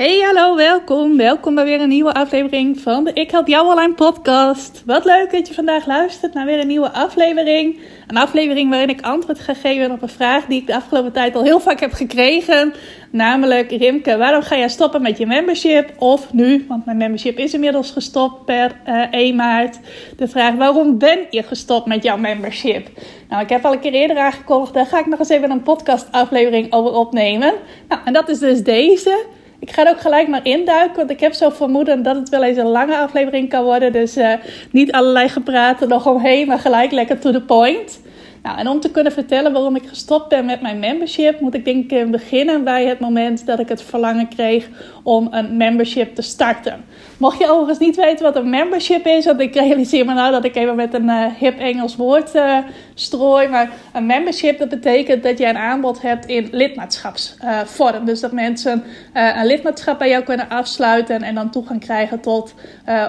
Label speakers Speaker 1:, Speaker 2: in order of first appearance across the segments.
Speaker 1: Hey, hallo, welkom. Welkom bij weer een nieuwe aflevering van de Ik Help Jou Online podcast. Wat leuk dat je vandaag luistert naar weer een nieuwe aflevering. Een aflevering waarin ik antwoord ga geven op een vraag die ik de afgelopen tijd al heel vaak heb gekregen. Namelijk, Rimke, waarom ga jij stoppen met je membership? Of nu, want mijn membership is inmiddels gestopt per uh, eh, 1 maart. De vraag, waarom ben je gestopt met jouw membership? Nou, ik heb al een keer eerder aangekondigd, daar ga ik nog eens even een podcast aflevering over opnemen. Nou, en dat is dus deze. Ik ga er ook gelijk maar induiken, want ik heb zo vermoeden dat het wel eens een lange aflevering kan worden. Dus uh, niet allerlei gepraten nog omheen, maar gelijk lekker to the point. Nou, en om te kunnen vertellen waarom ik gestopt ben met mijn membership, moet ik denk ik beginnen bij het moment dat ik het verlangen kreeg om een membership te starten. Mocht je overigens niet weten wat een membership is, want ik realiseer me nou dat ik even met een uh, hip Engels woord uh, strooi. Maar een membership, dat betekent dat je een aanbod hebt in lidmaatschapsvorm. Dus dat mensen een lidmaatschap bij jou kunnen afsluiten en dan toegang krijgen tot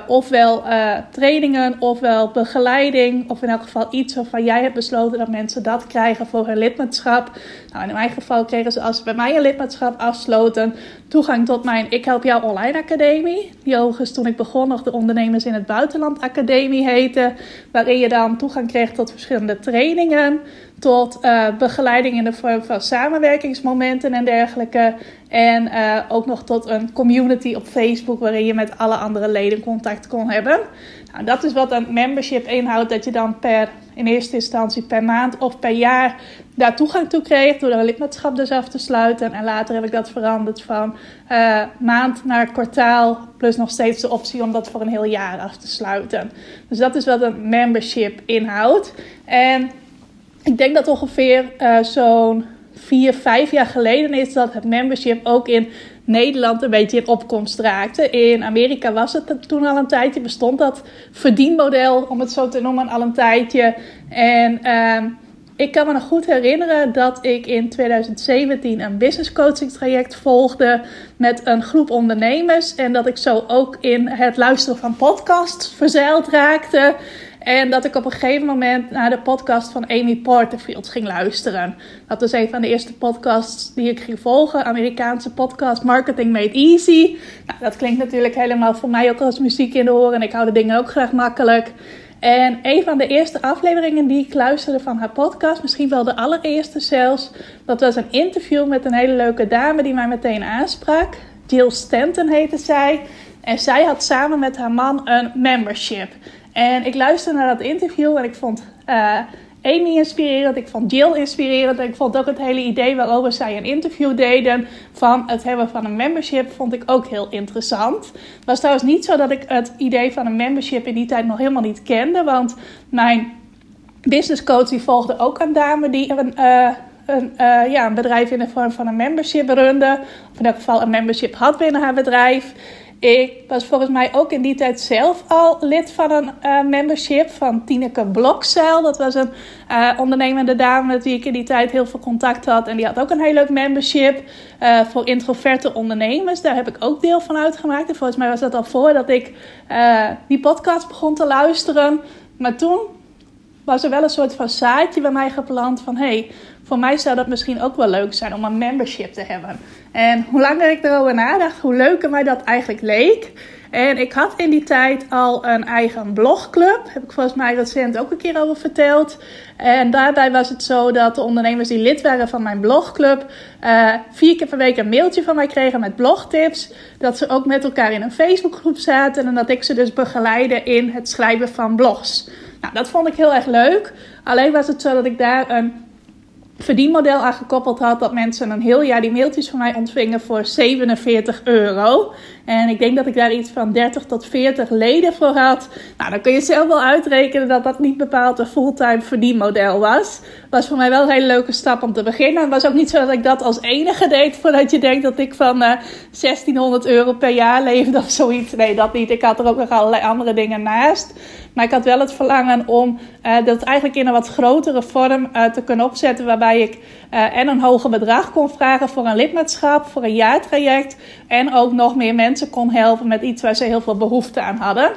Speaker 1: ofwel trainingen, ofwel begeleiding. Of in elk geval iets waarvan jij hebt besloten dat mensen dat krijgen voor hun lidmaatschap. Nou, in mijn geval kregen ze als ze bij mij een lidmaatschap afsloten, toegang tot mijn Ik Help Jou Online Academie. Die overigens toen ik begon nog de Ondernemers in het Buitenland Academie heette. Waarin je dan toegang kreeg tot verschillende trainingen. Tot uh, begeleiding in de vorm van samenwerkingsmomenten en dergelijke. En uh, ook nog tot een community op Facebook waarin je met alle andere leden contact kon hebben. Nou, dat is wat een membership inhoudt. Dat je dan per, in eerste instantie per maand of per jaar daar toegang toe kreeg. Door een lidmaatschap dus af te sluiten. En later heb ik dat veranderd van uh, maand naar kwartaal. Plus nog steeds de optie om dat voor een heel jaar af te sluiten. Dus dat is wat een membership inhoudt. En ik denk dat ongeveer uh, zo'n vier, vijf jaar geleden is dat het membership ook in Nederland een beetje in opkomst raakte. In Amerika was het toen al een tijdje, bestond dat verdienmodel, om het zo te noemen, al een tijdje. En uh, ik kan me nog goed herinneren dat ik in 2017 een business coaching traject volgde met een groep ondernemers. En dat ik zo ook in het luisteren van podcasts verzeild raakte. En dat ik op een gegeven moment naar de podcast van Amy Porterfield ging luisteren. Dat was een van de eerste podcasts die ik ging volgen. Amerikaanse podcast Marketing Made Easy. Nou, dat klinkt natuurlijk helemaal voor mij ook als muziek in de oren. En ik hou de dingen ook graag makkelijk. En een van de eerste afleveringen die ik luisterde van haar podcast, misschien wel de allereerste zelfs, dat was een interview met een hele leuke dame die mij meteen aansprak. Jill Stanton heette zij. En zij had samen met haar man een membership. En ik luisterde naar dat interview en ik vond uh, Amy inspirerend, ik vond Jill inspirerend. En ik vond ook het hele idee waarover zij een interview deden van het hebben van een membership, vond ik ook heel interessant. Het was trouwens niet zo dat ik het idee van een membership in die tijd nog helemaal niet kende, want mijn business coach die volgde ook een dame die een, uh, een, uh, ja, een bedrijf in de vorm van een membership runde. Of in elk geval een membership had binnen haar bedrijf. Ik was volgens mij ook in die tijd zelf al lid van een uh, membership van Tineke Blokzeil. Dat was een uh, ondernemende dame met wie ik in die tijd heel veel contact had. En die had ook een heel leuk membership uh, voor introverte ondernemers. Daar heb ik ook deel van uitgemaakt. En volgens mij was dat al voordat ik die podcast begon te luisteren. Maar toen was er wel een soort van zaadje bij mij geplant van... hey, voor mij zou dat misschien ook wel leuk zijn om een membership te hebben. En hoe langer ik erover nadacht, hoe leuker mij dat eigenlijk leek. En ik had in die tijd al een eigen blogclub. Heb ik volgens mij recent ook een keer over verteld. En daarbij was het zo dat de ondernemers die lid waren van mijn blogclub... Uh, vier keer per week een mailtje van mij kregen met blogtips. Dat ze ook met elkaar in een Facebookgroep zaten. En dat ik ze dus begeleide in het schrijven van blogs. Nou, dat vond ik heel erg leuk. Alleen was het zo dat ik daar een verdienmodel aangekoppeld had. Dat mensen een heel jaar die mailtjes van mij ontvingen voor 47 euro. En ik denk dat ik daar iets van 30 tot 40 leden voor had. Nou, dan kun je zelf wel uitrekenen dat dat niet bepaald een fulltime verdienmodel was. Was voor mij wel een hele leuke stap om te beginnen. Het was ook niet zo dat ik dat als enige deed voordat je denkt dat ik van uh, eh, 1600 euro per jaar leefde of zoiets. Nee, dat niet. Ik had er ook nog allerlei andere dingen naast. Maar ik had wel het verlangen om uh, dat eigenlijk in een wat grotere vorm uh, te kunnen opzetten. Waarbij ik en een hoger bedrag kon vragen voor een lidmaatschap, voor een jaartraject. En ook nog meer mensen kon helpen met iets waar ze heel veel behoefte aan hadden.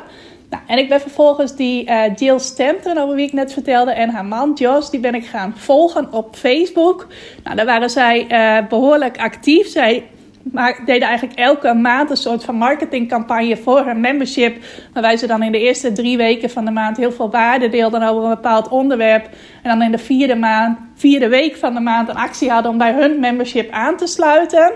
Speaker 1: Nou, en ik ben vervolgens die uh, Jill Stanton, over wie ik net vertelde, en haar man Josh, die ben ik gaan volgen op Facebook. Nou, daar waren zij uh, behoorlijk actief. Zij maar deden eigenlijk elke maand een soort van marketingcampagne voor hun membership. Waarbij ze dan in de eerste drie weken van de maand heel veel waarde deelden over een bepaald onderwerp. En dan in de vierde, maand, vierde week van de maand een actie hadden om bij hun membership aan te sluiten.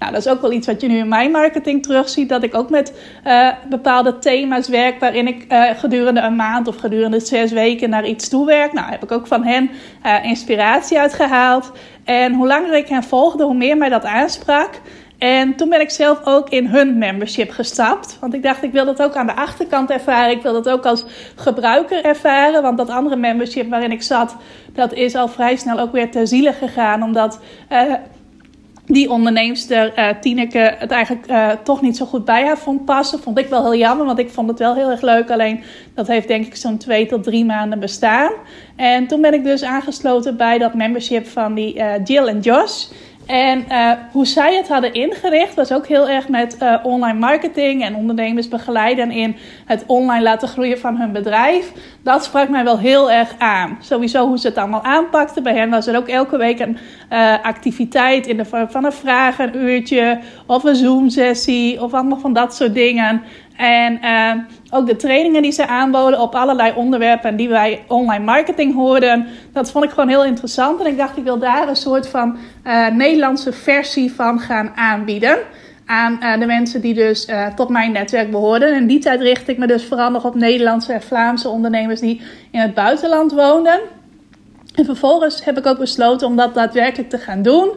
Speaker 1: Nou, dat is ook wel iets wat je nu in mijn marketing terugziet. Dat ik ook met uh, bepaalde thema's werk. Waarin ik uh, gedurende een maand of gedurende zes weken naar iets toe werk. Nou, heb ik ook van hen uh, inspiratie uitgehaald. En hoe langer ik hen volgde, hoe meer mij dat aansprak. En toen ben ik zelf ook in hun membership gestapt. Want ik dacht, ik wil dat ook aan de achterkant ervaren. Ik wil dat ook als gebruiker ervaren. Want dat andere membership waarin ik zat, dat is al vrij snel ook weer ter ziele gegaan. Omdat die onderneemster, uh, Tineke, het eigenlijk uh, toch niet zo goed bij haar vond passen. Vond ik wel heel jammer, want ik vond het wel heel erg leuk. Alleen dat heeft denk ik zo'n twee tot drie maanden bestaan. En toen ben ik dus aangesloten bij dat membership van die Jill en Josh. En uh, hoe zij het hadden ingericht was ook heel erg met uh, online marketing en ondernemers begeleiden in het online laten groeien van hun bedrijf. Dat sprak mij wel heel erg aan. Sowieso hoe ze het allemaal aanpakten. Bij hen was er ook elke week een uh, activiteit in de vorm van een vraag, uurtje of een Zoom-sessie of allemaal van dat soort dingen. En ook de trainingen die ze aanboden op allerlei onderwerpen die wij online marketing hoorden, dat vond ik gewoon heel interessant. En ik dacht, ik wil daar een soort van uh, Nederlandse versie van gaan aanbieden. Aan uh, de mensen die dus tot mijn netwerk behoorden. En in die tijd richtte ik me dus vooral nog op Nederlandse en Vlaamse ondernemers die in het buitenland woonden. En vervolgens heb ik ook besloten om dat daadwerkelijk te gaan doen.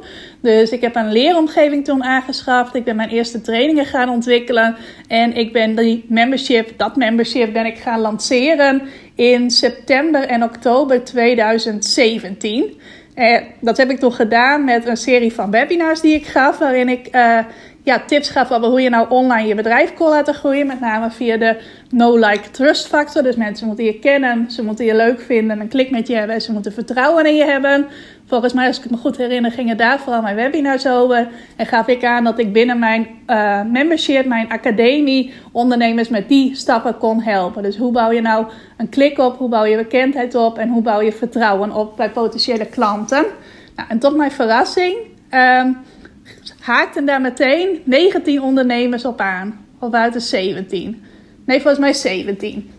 Speaker 1: Dus ik heb een leeromgeving toen aangeschaft. Ik ben mijn eerste trainingen gaan ontwikkelen. En ik ben die membership, dat membership ben ik gaan lanceren in september en oktober 2017. Eh, dat heb ik toen gedaan met een serie van webinars die ik gaf, waarin ik uh, ja, tips gaf over hoe je nou online je bedrijf kon laten groeien. Met name via de no-like trust factor. Dus mensen moeten je kennen, ze moeten je leuk vinden, een klik met je hebben en ze moeten vertrouwen in je hebben. Volgens mij, als ik me goed herinner, gingen daar vooral mijn webinars over. En gaf ik aan dat ik binnen mijn uh, membership, mijn academie, ondernemers met die stappen kon helpen. Dus hoe bouw je nou een klik op, hoe bouw je bekendheid op en hoe bouw je vertrouwen op bij potentiële klanten. Nou, en tot mijn verrassing. Um, haakten daar meteen 19 ondernemers op aan. Of uit de 17. Nee, volgens mij 17.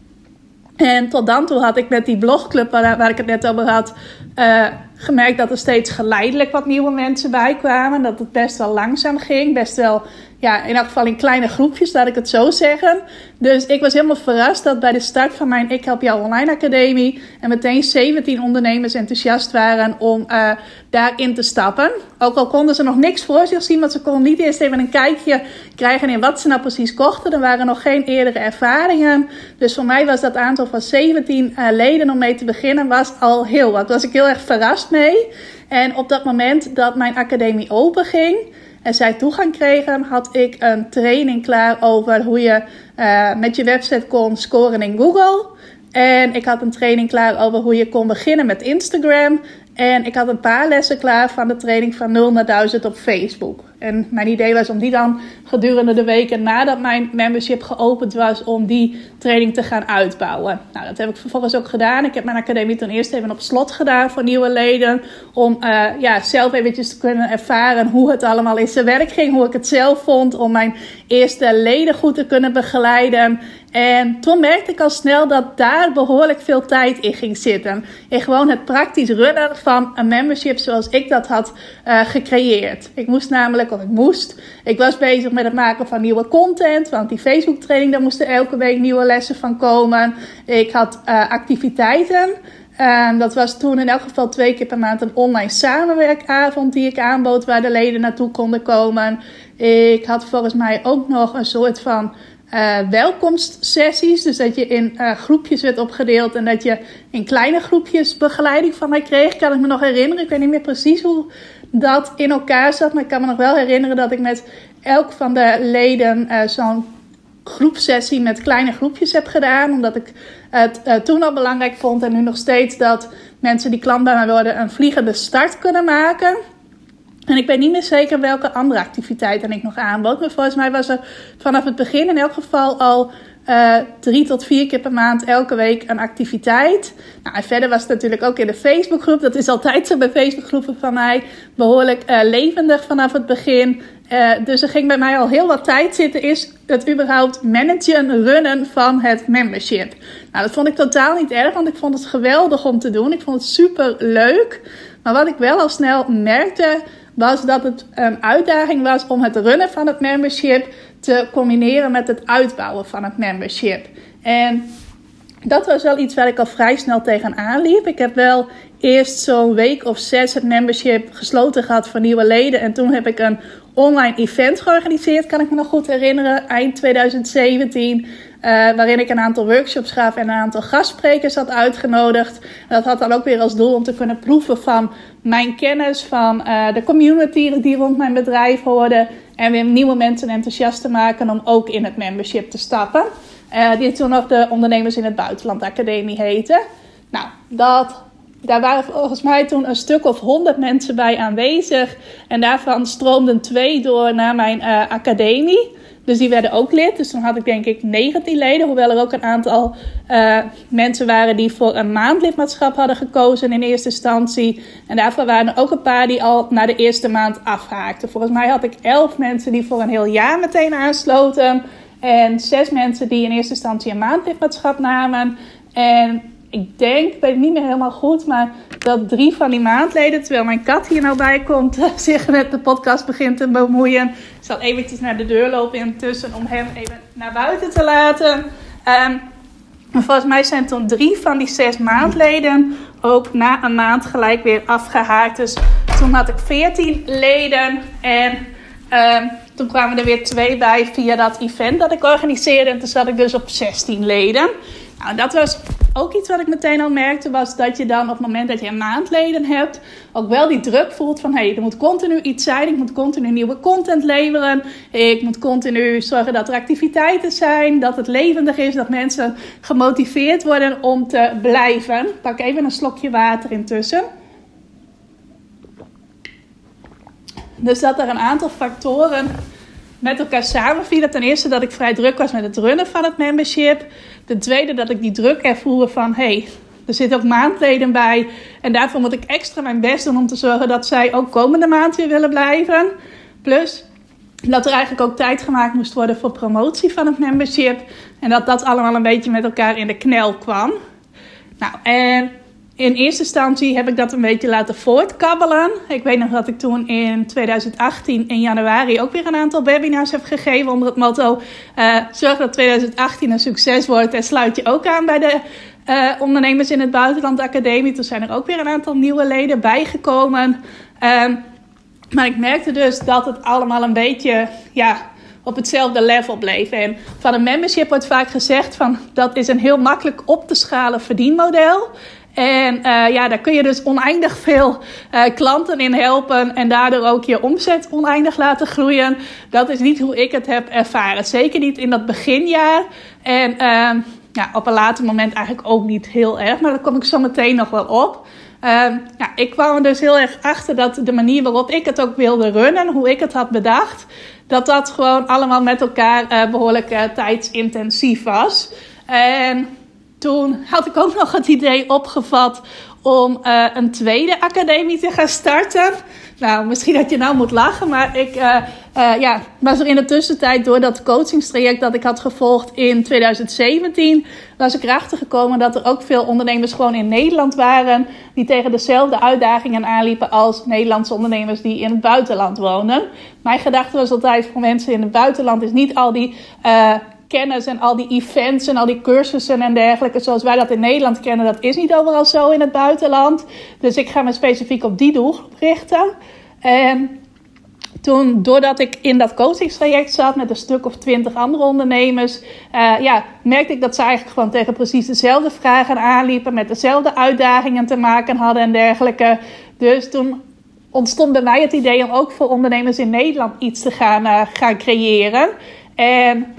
Speaker 1: En tot dan toe had ik met die blogclub waar, waar ik het net over had, uh, gemerkt dat er steeds geleidelijk wat nieuwe mensen bij kwamen. Dat het best wel langzaam ging. Best wel, ja, in elk geval in kleine groepjes, laat ik het zo zeggen. Dus ik was helemaal verrast dat bij de start van mijn Ik Help Jou Online Academie... en meteen 17 ondernemers enthousiast waren om uh, daarin te stappen. Ook al konden ze nog niks voor zich zien, want ze konden niet eerst even een kijkje krijgen in wat ze nou precies kochten. Er waren nog geen eerdere ervaringen. Dus voor mij was dat aantal van 17 uh, leden om mee te beginnen was al heel wat. Daar was ik heel erg verrast mee. En op dat moment dat mijn academie open ging en zij toegang kregen, had ik een training klaar over hoe je uh, met je website kon scoren in Google. En ik had een training klaar over hoe je kon beginnen met Instagram. En ik had een paar lessen klaar van de training van 0 naar 1000 op Facebook. En mijn idee was om die dan gedurende de weken nadat mijn membership geopend was, om die training te gaan uitbouwen. Nou, dat heb ik vervolgens ook gedaan. Ik heb mijn academie toen eerst even op slot gedaan voor nieuwe leden. Om uh, ja, zelf eventjes te kunnen ervaren hoe het allemaal in zijn werk ging. Hoe ik het zelf vond. Om mijn eerste leden goed te kunnen begeleiden. En toen merkte ik al snel dat daar behoorlijk veel tijd in ging zitten. In gewoon het praktisch runnen van een membership zoals ik dat had uh, gecreëerd. Ik moest namelijk, ik moest, ik was bezig met het maken van nieuwe content. Want die Facebook training, daar moesten elke week nieuwe lessen van komen. Ik had uh, activiteiten En dat was toen in elk geval twee keer per maand een online samenwerkavond die ik aanbood waar de leden naartoe konden komen. Ik had volgens mij ook nog een soort van uh, welkomstsessies. Dus dat je in uh, groepjes werd opgedeeld en dat je in kleine groepjes begeleiding van mij kreeg. Kan ik me nog herinneren. Ik weet niet meer precies hoe dat in elkaar zat. Maar ik kan me nog wel herinneren dat ik met elk van de leden uh, zo'n groepsessie met kleine groepjes heb gedaan. Omdat ik het toen al belangrijk vond en nu nog steeds dat mensen die klant bij mij worden een vliegende start kunnen maken. En ik weet niet meer zeker welke andere activiteiten ik nog aanbood. Maar volgens mij was er vanaf het begin in elk geval al uh, drie tot vier keer per maand elke week een activiteit. Nou, en verder was het natuurlijk ook in de Facebookgroep. Dat is altijd zo bij Facebookgroepen van mij. Behoorlijk uh, levendig vanaf het begin. Uh, dus er ging bij mij al heel wat tijd zitten. Is het überhaupt managen, runnen van het membership? Nou, dat vond ik totaal niet erg. Want ik vond het geweldig om te doen. Ik vond het super leuk. Maar wat ik wel al snel merkte was dat het een uitdaging was om het runnen van het membership te combineren met het uitbouwen van het membership. En dat was wel iets waar ik al vrij snel tegenaan liep. Ik heb wel eerst zo'n week of zes het membership gesloten gehad voor nieuwe leden. En toen heb ik een online event georganiseerd, kan ik me nog goed herinneren, eind 2017. Uh, waarin ik een aantal workshops gaf en een aantal gastsprekers had uitgenodigd. dat had dan ook weer als doel om te kunnen proeven van mijn kennis, van uh, de community die rond mijn bedrijf hoorde. En weer nieuwe mensen enthousiast te maken om ook in het membership te stappen. Uh, die toen nog de Ondernemers in het Buitenland Academie heette. Nou, dat daar waren volgens mij toen een stuk of honderd mensen bij aanwezig. En daarvan stroomden twee door naar mijn academie. Dus die werden ook lid. Dus toen had ik denk ik 19 leden. Hoewel er ook een aantal uh, mensen waren die voor een maand lidmaatschap hadden gekozen in eerste instantie. En daarvan waren er ook een paar die al na de eerste maand afhaakten. Volgens mij had ik 11 mensen die voor een heel jaar meteen aansloten. En zes mensen die in eerste instantie een maand lidmaatschap namen. En ik denk, ik weet het niet meer helemaal goed, maar dat drie van die maandleden, terwijl mijn kat hier nou bij komt, zich met de podcast begint te bemoeien. Ik zal eventjes naar de deur lopen intussen om hem even naar buiten te laten. Um, volgens mij zijn toen drie van die zes maandleden ook na een maand gelijk weer afgehaakt. Dus toen had ik veertien leden en um, toen kwamen er weer twee bij via dat event dat ik organiseerde. En toen zat ik dus op 16 leden. Nou, dat was ook iets wat ik meteen al merkte, was dat je dan op het moment dat je een maandleden hebt, ook wel die druk voelt van hé, hey, er moet continu iets zijn, ik moet continu nieuwe content leveren, ik moet continu zorgen dat er activiteiten zijn, dat het levendig is, dat mensen gemotiveerd worden om te blijven. Pak even een slokje water intussen. Dus dat er een aantal factoren met elkaar samenvielen. Ten eerste dat ik vrij druk was met het runnen van het membership. Ten tweede dat ik die druk ervoer van hey, er zitten ook maandleden bij. En daarvoor moet ik extra mijn best doen om te zorgen dat zij ook komende maand weer willen blijven. Plus dat er eigenlijk ook tijd gemaakt moest worden voor promotie van het membership. En dat dat allemaal een beetje met elkaar in de knel kwam. Nou, en in eerste instantie heb ik dat een beetje laten voortkabbelen. Ik weet nog dat ik toen in 2018 in januari ook weer een aantal webinars heb gegeven onder het motto: uh, zorg dat 2018 een succes wordt en sluit je ook aan bij de uh, ondernemers in het buitenland academie. Toen zijn er ook weer een aantal nieuwe leden bijgekomen. Um, maar ik merkte dus dat het allemaal een beetje ja, op hetzelfde level bleef. En van een membership wordt vaak gezegd van dat is een heel makkelijk op te schalen verdienmodel. En uh, ja, daar kun je dus oneindig veel uh, klanten in helpen en daardoor ook je omzet oneindig laten groeien. Dat is niet hoe ik het heb ervaren. Zeker niet in dat beginjaar. En uh, ja, op een later moment eigenlijk ook niet heel erg. Maar daar kom ik zo meteen nog wel op. ja, ik kwam er dus heel erg achter dat de manier waarop ik het ook wilde runnen, hoe ik het had bedacht, dat dat gewoon allemaal met elkaar behoorlijk tijdsintensief was. En toen had ik ook nog het idee opgevat om uh, een tweede academie te gaan starten. Nou, misschien dat je nou moet lachen, maar ik uh, uh, ja, was er in de tussentijd door dat coachingstraject dat ik had gevolgd in 2017, was ik erachter gekomen dat er ook veel ondernemers gewoon in Nederland waren die tegen dezelfde uitdagingen aanliepen als Nederlandse ondernemers die in het buitenland wonen. Mijn gedachte was altijd voor mensen in het buitenland is niet al die kennis en al die events en al die cursussen en dergelijke, zoals wij dat in Nederland kennen, dat is niet overal zo in het buitenland. Dus ik ga me specifiek op die doelgroep richten. En toen, doordat ik in dat coachingstraject zat met een stuk of twintig andere ondernemers, uh, ja, merkte ik dat ze eigenlijk gewoon tegen precies dezelfde vragen aanliepen, met dezelfde uitdagingen te maken hadden en dergelijke. Dus toen ontstond bij mij het idee om ook voor ondernemers in Nederland iets te gaan, uh, gaan creëren. En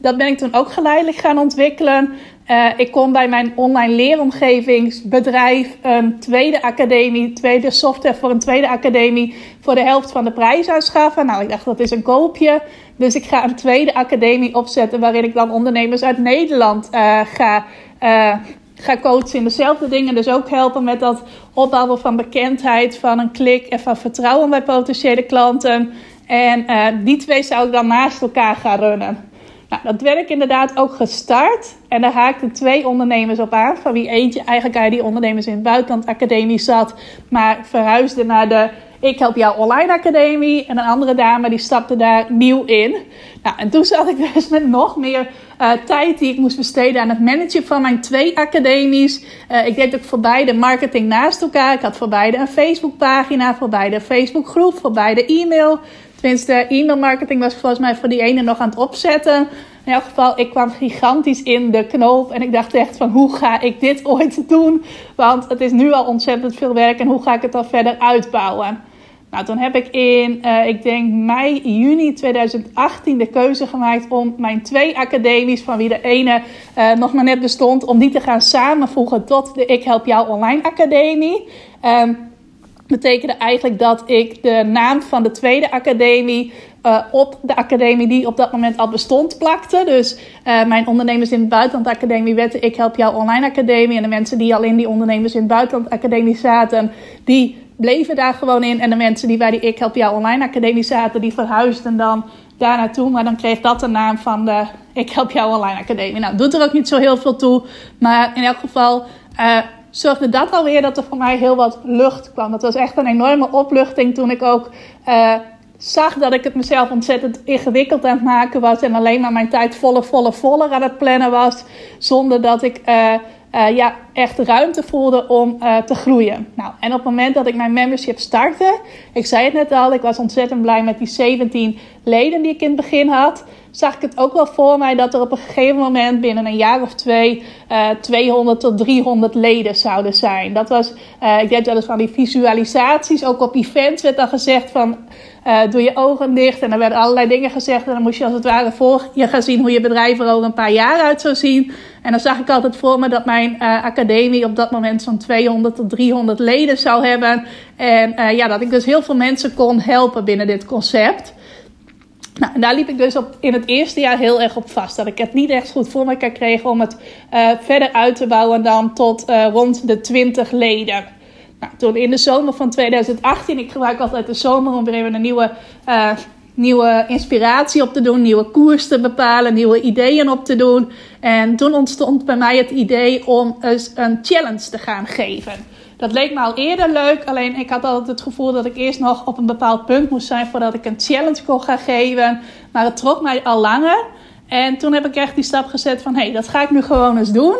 Speaker 1: dat ben ik toen ook geleidelijk gaan ontwikkelen. Uh, ik kon bij mijn online leeromgevingsbedrijf een tweede academie, tweede software voor een tweede academie voor de helft van de prijs aanschaffen. Nou, ik dacht dat is een koopje. Dus ik ga een tweede academie opzetten waarin ik dan ondernemers uit Nederland uh, ga, uh, ga coachen in dezelfde dingen. Dus ook helpen met dat opbouwen van bekendheid, van een klik en van vertrouwen bij potentiële klanten. En die twee zou ik dan naast elkaar gaan runnen. Nou, dat werd ik inderdaad ook gestart. En daar haakten twee ondernemers op aan. Van wie eentje eigenlijk uit die ondernemers in het buitenland academie zat. Maar verhuisde naar de Ik Help Jou Online Academie. En een andere dame die stapte daar nieuw in. Nou, en toen zat ik dus met nog meer uh, tijd die ik moest besteden aan het managen van mijn twee academies. Uh, ik deed ook voor beide marketing naast elkaar. Ik had voor beide een Facebookpagina, voor beide een Facebookgroep, voor beide e-mail. Tenminste, e-mailmarketing was volgens mij voor die ene nog aan het opzetten. In elk geval, ik kwam gigantisch in de knoop. En ik dacht echt van, hoe ga ik dit ooit doen? Want het is nu al ontzettend veel werk. En hoe ga ik het dan verder uitbouwen? Nou, toen heb ik in, uh, ik denk mei, juni 2018 de keuze gemaakt om mijn twee academies, van wie de ene uh, nog maar net bestond, om die te gaan samenvoegen tot de Ik Help Jou Online Academie. Um, betekende eigenlijk dat ik de naam van de tweede academie uh, op de academie die op dat moment al bestond plakte. Dus uh, mijn ondernemers in het buitenland academie werd Ik Help Jou Online Academie. En de mensen die al in die ondernemers in het buitenland academie zaten, die bleven daar gewoon in. En de mensen die bij die Ik Help Jou Online Academie zaten, die verhuisden dan daar naartoe. Maar dan kreeg dat de naam van de Ik Help Jou Online Academie. Nou, doet er ook niet zo heel veel toe. Maar in elk geval... Uh, zorgde dat alweer dat er voor mij heel wat lucht kwam. Dat was echt een enorme opluchting toen ik ook uh, zag dat ik het mezelf ontzettend ingewikkeld aan het maken was. En alleen maar mijn tijd volle, volle, voller aan het plannen was. Zonder dat ik uh, uh, ja, echt ruimte voelde om te groeien. Nou, en op het moment dat ik mijn membership startte, ik zei het net al, ik was ontzettend blij met die 17 leden die ik in het begin had. Zag ik het ook wel voor mij dat er op een gegeven moment binnen een jaar of twee uh, 200 tot 300 leden zouden zijn. Dat was, ik deed wel eens van die visualisaties. Ook op events werd dan gezegd van uh, doe je ogen dicht. En er werden allerlei dingen gezegd. En dan moest je als het ware voor je gaan zien hoe je bedrijf er over een paar jaar uit zou zien. En dan zag ik altijd voor me dat mijn academie op dat moment zo'n 200 tot 300 leden zou hebben. En ja, dat ik dus heel veel mensen kon helpen binnen dit concept. Nou, daar liep ik dus op, in het eerste jaar heel erg op vast. Dat ik het niet echt goed voor elkaar kreeg om het verder uit te bouwen dan tot rond de 20 leden. Nou, toen in de zomer van 2018, ik gebruik altijd de zomer om weer even een nieuwe, uh, nieuwe inspiratie op te doen, nieuwe koers te bepalen, nieuwe ideeën op te doen. En toen ontstond bij mij het idee om eens een challenge te gaan geven. Dat leek me al eerder leuk, alleen ik had altijd het gevoel dat ik eerst nog op een bepaald punt moest zijn voordat ik een challenge kon gaan geven. Maar het trok mij al langer. En toen heb ik echt die stap gezet van hé, hey, dat ga ik nu gewoon eens doen.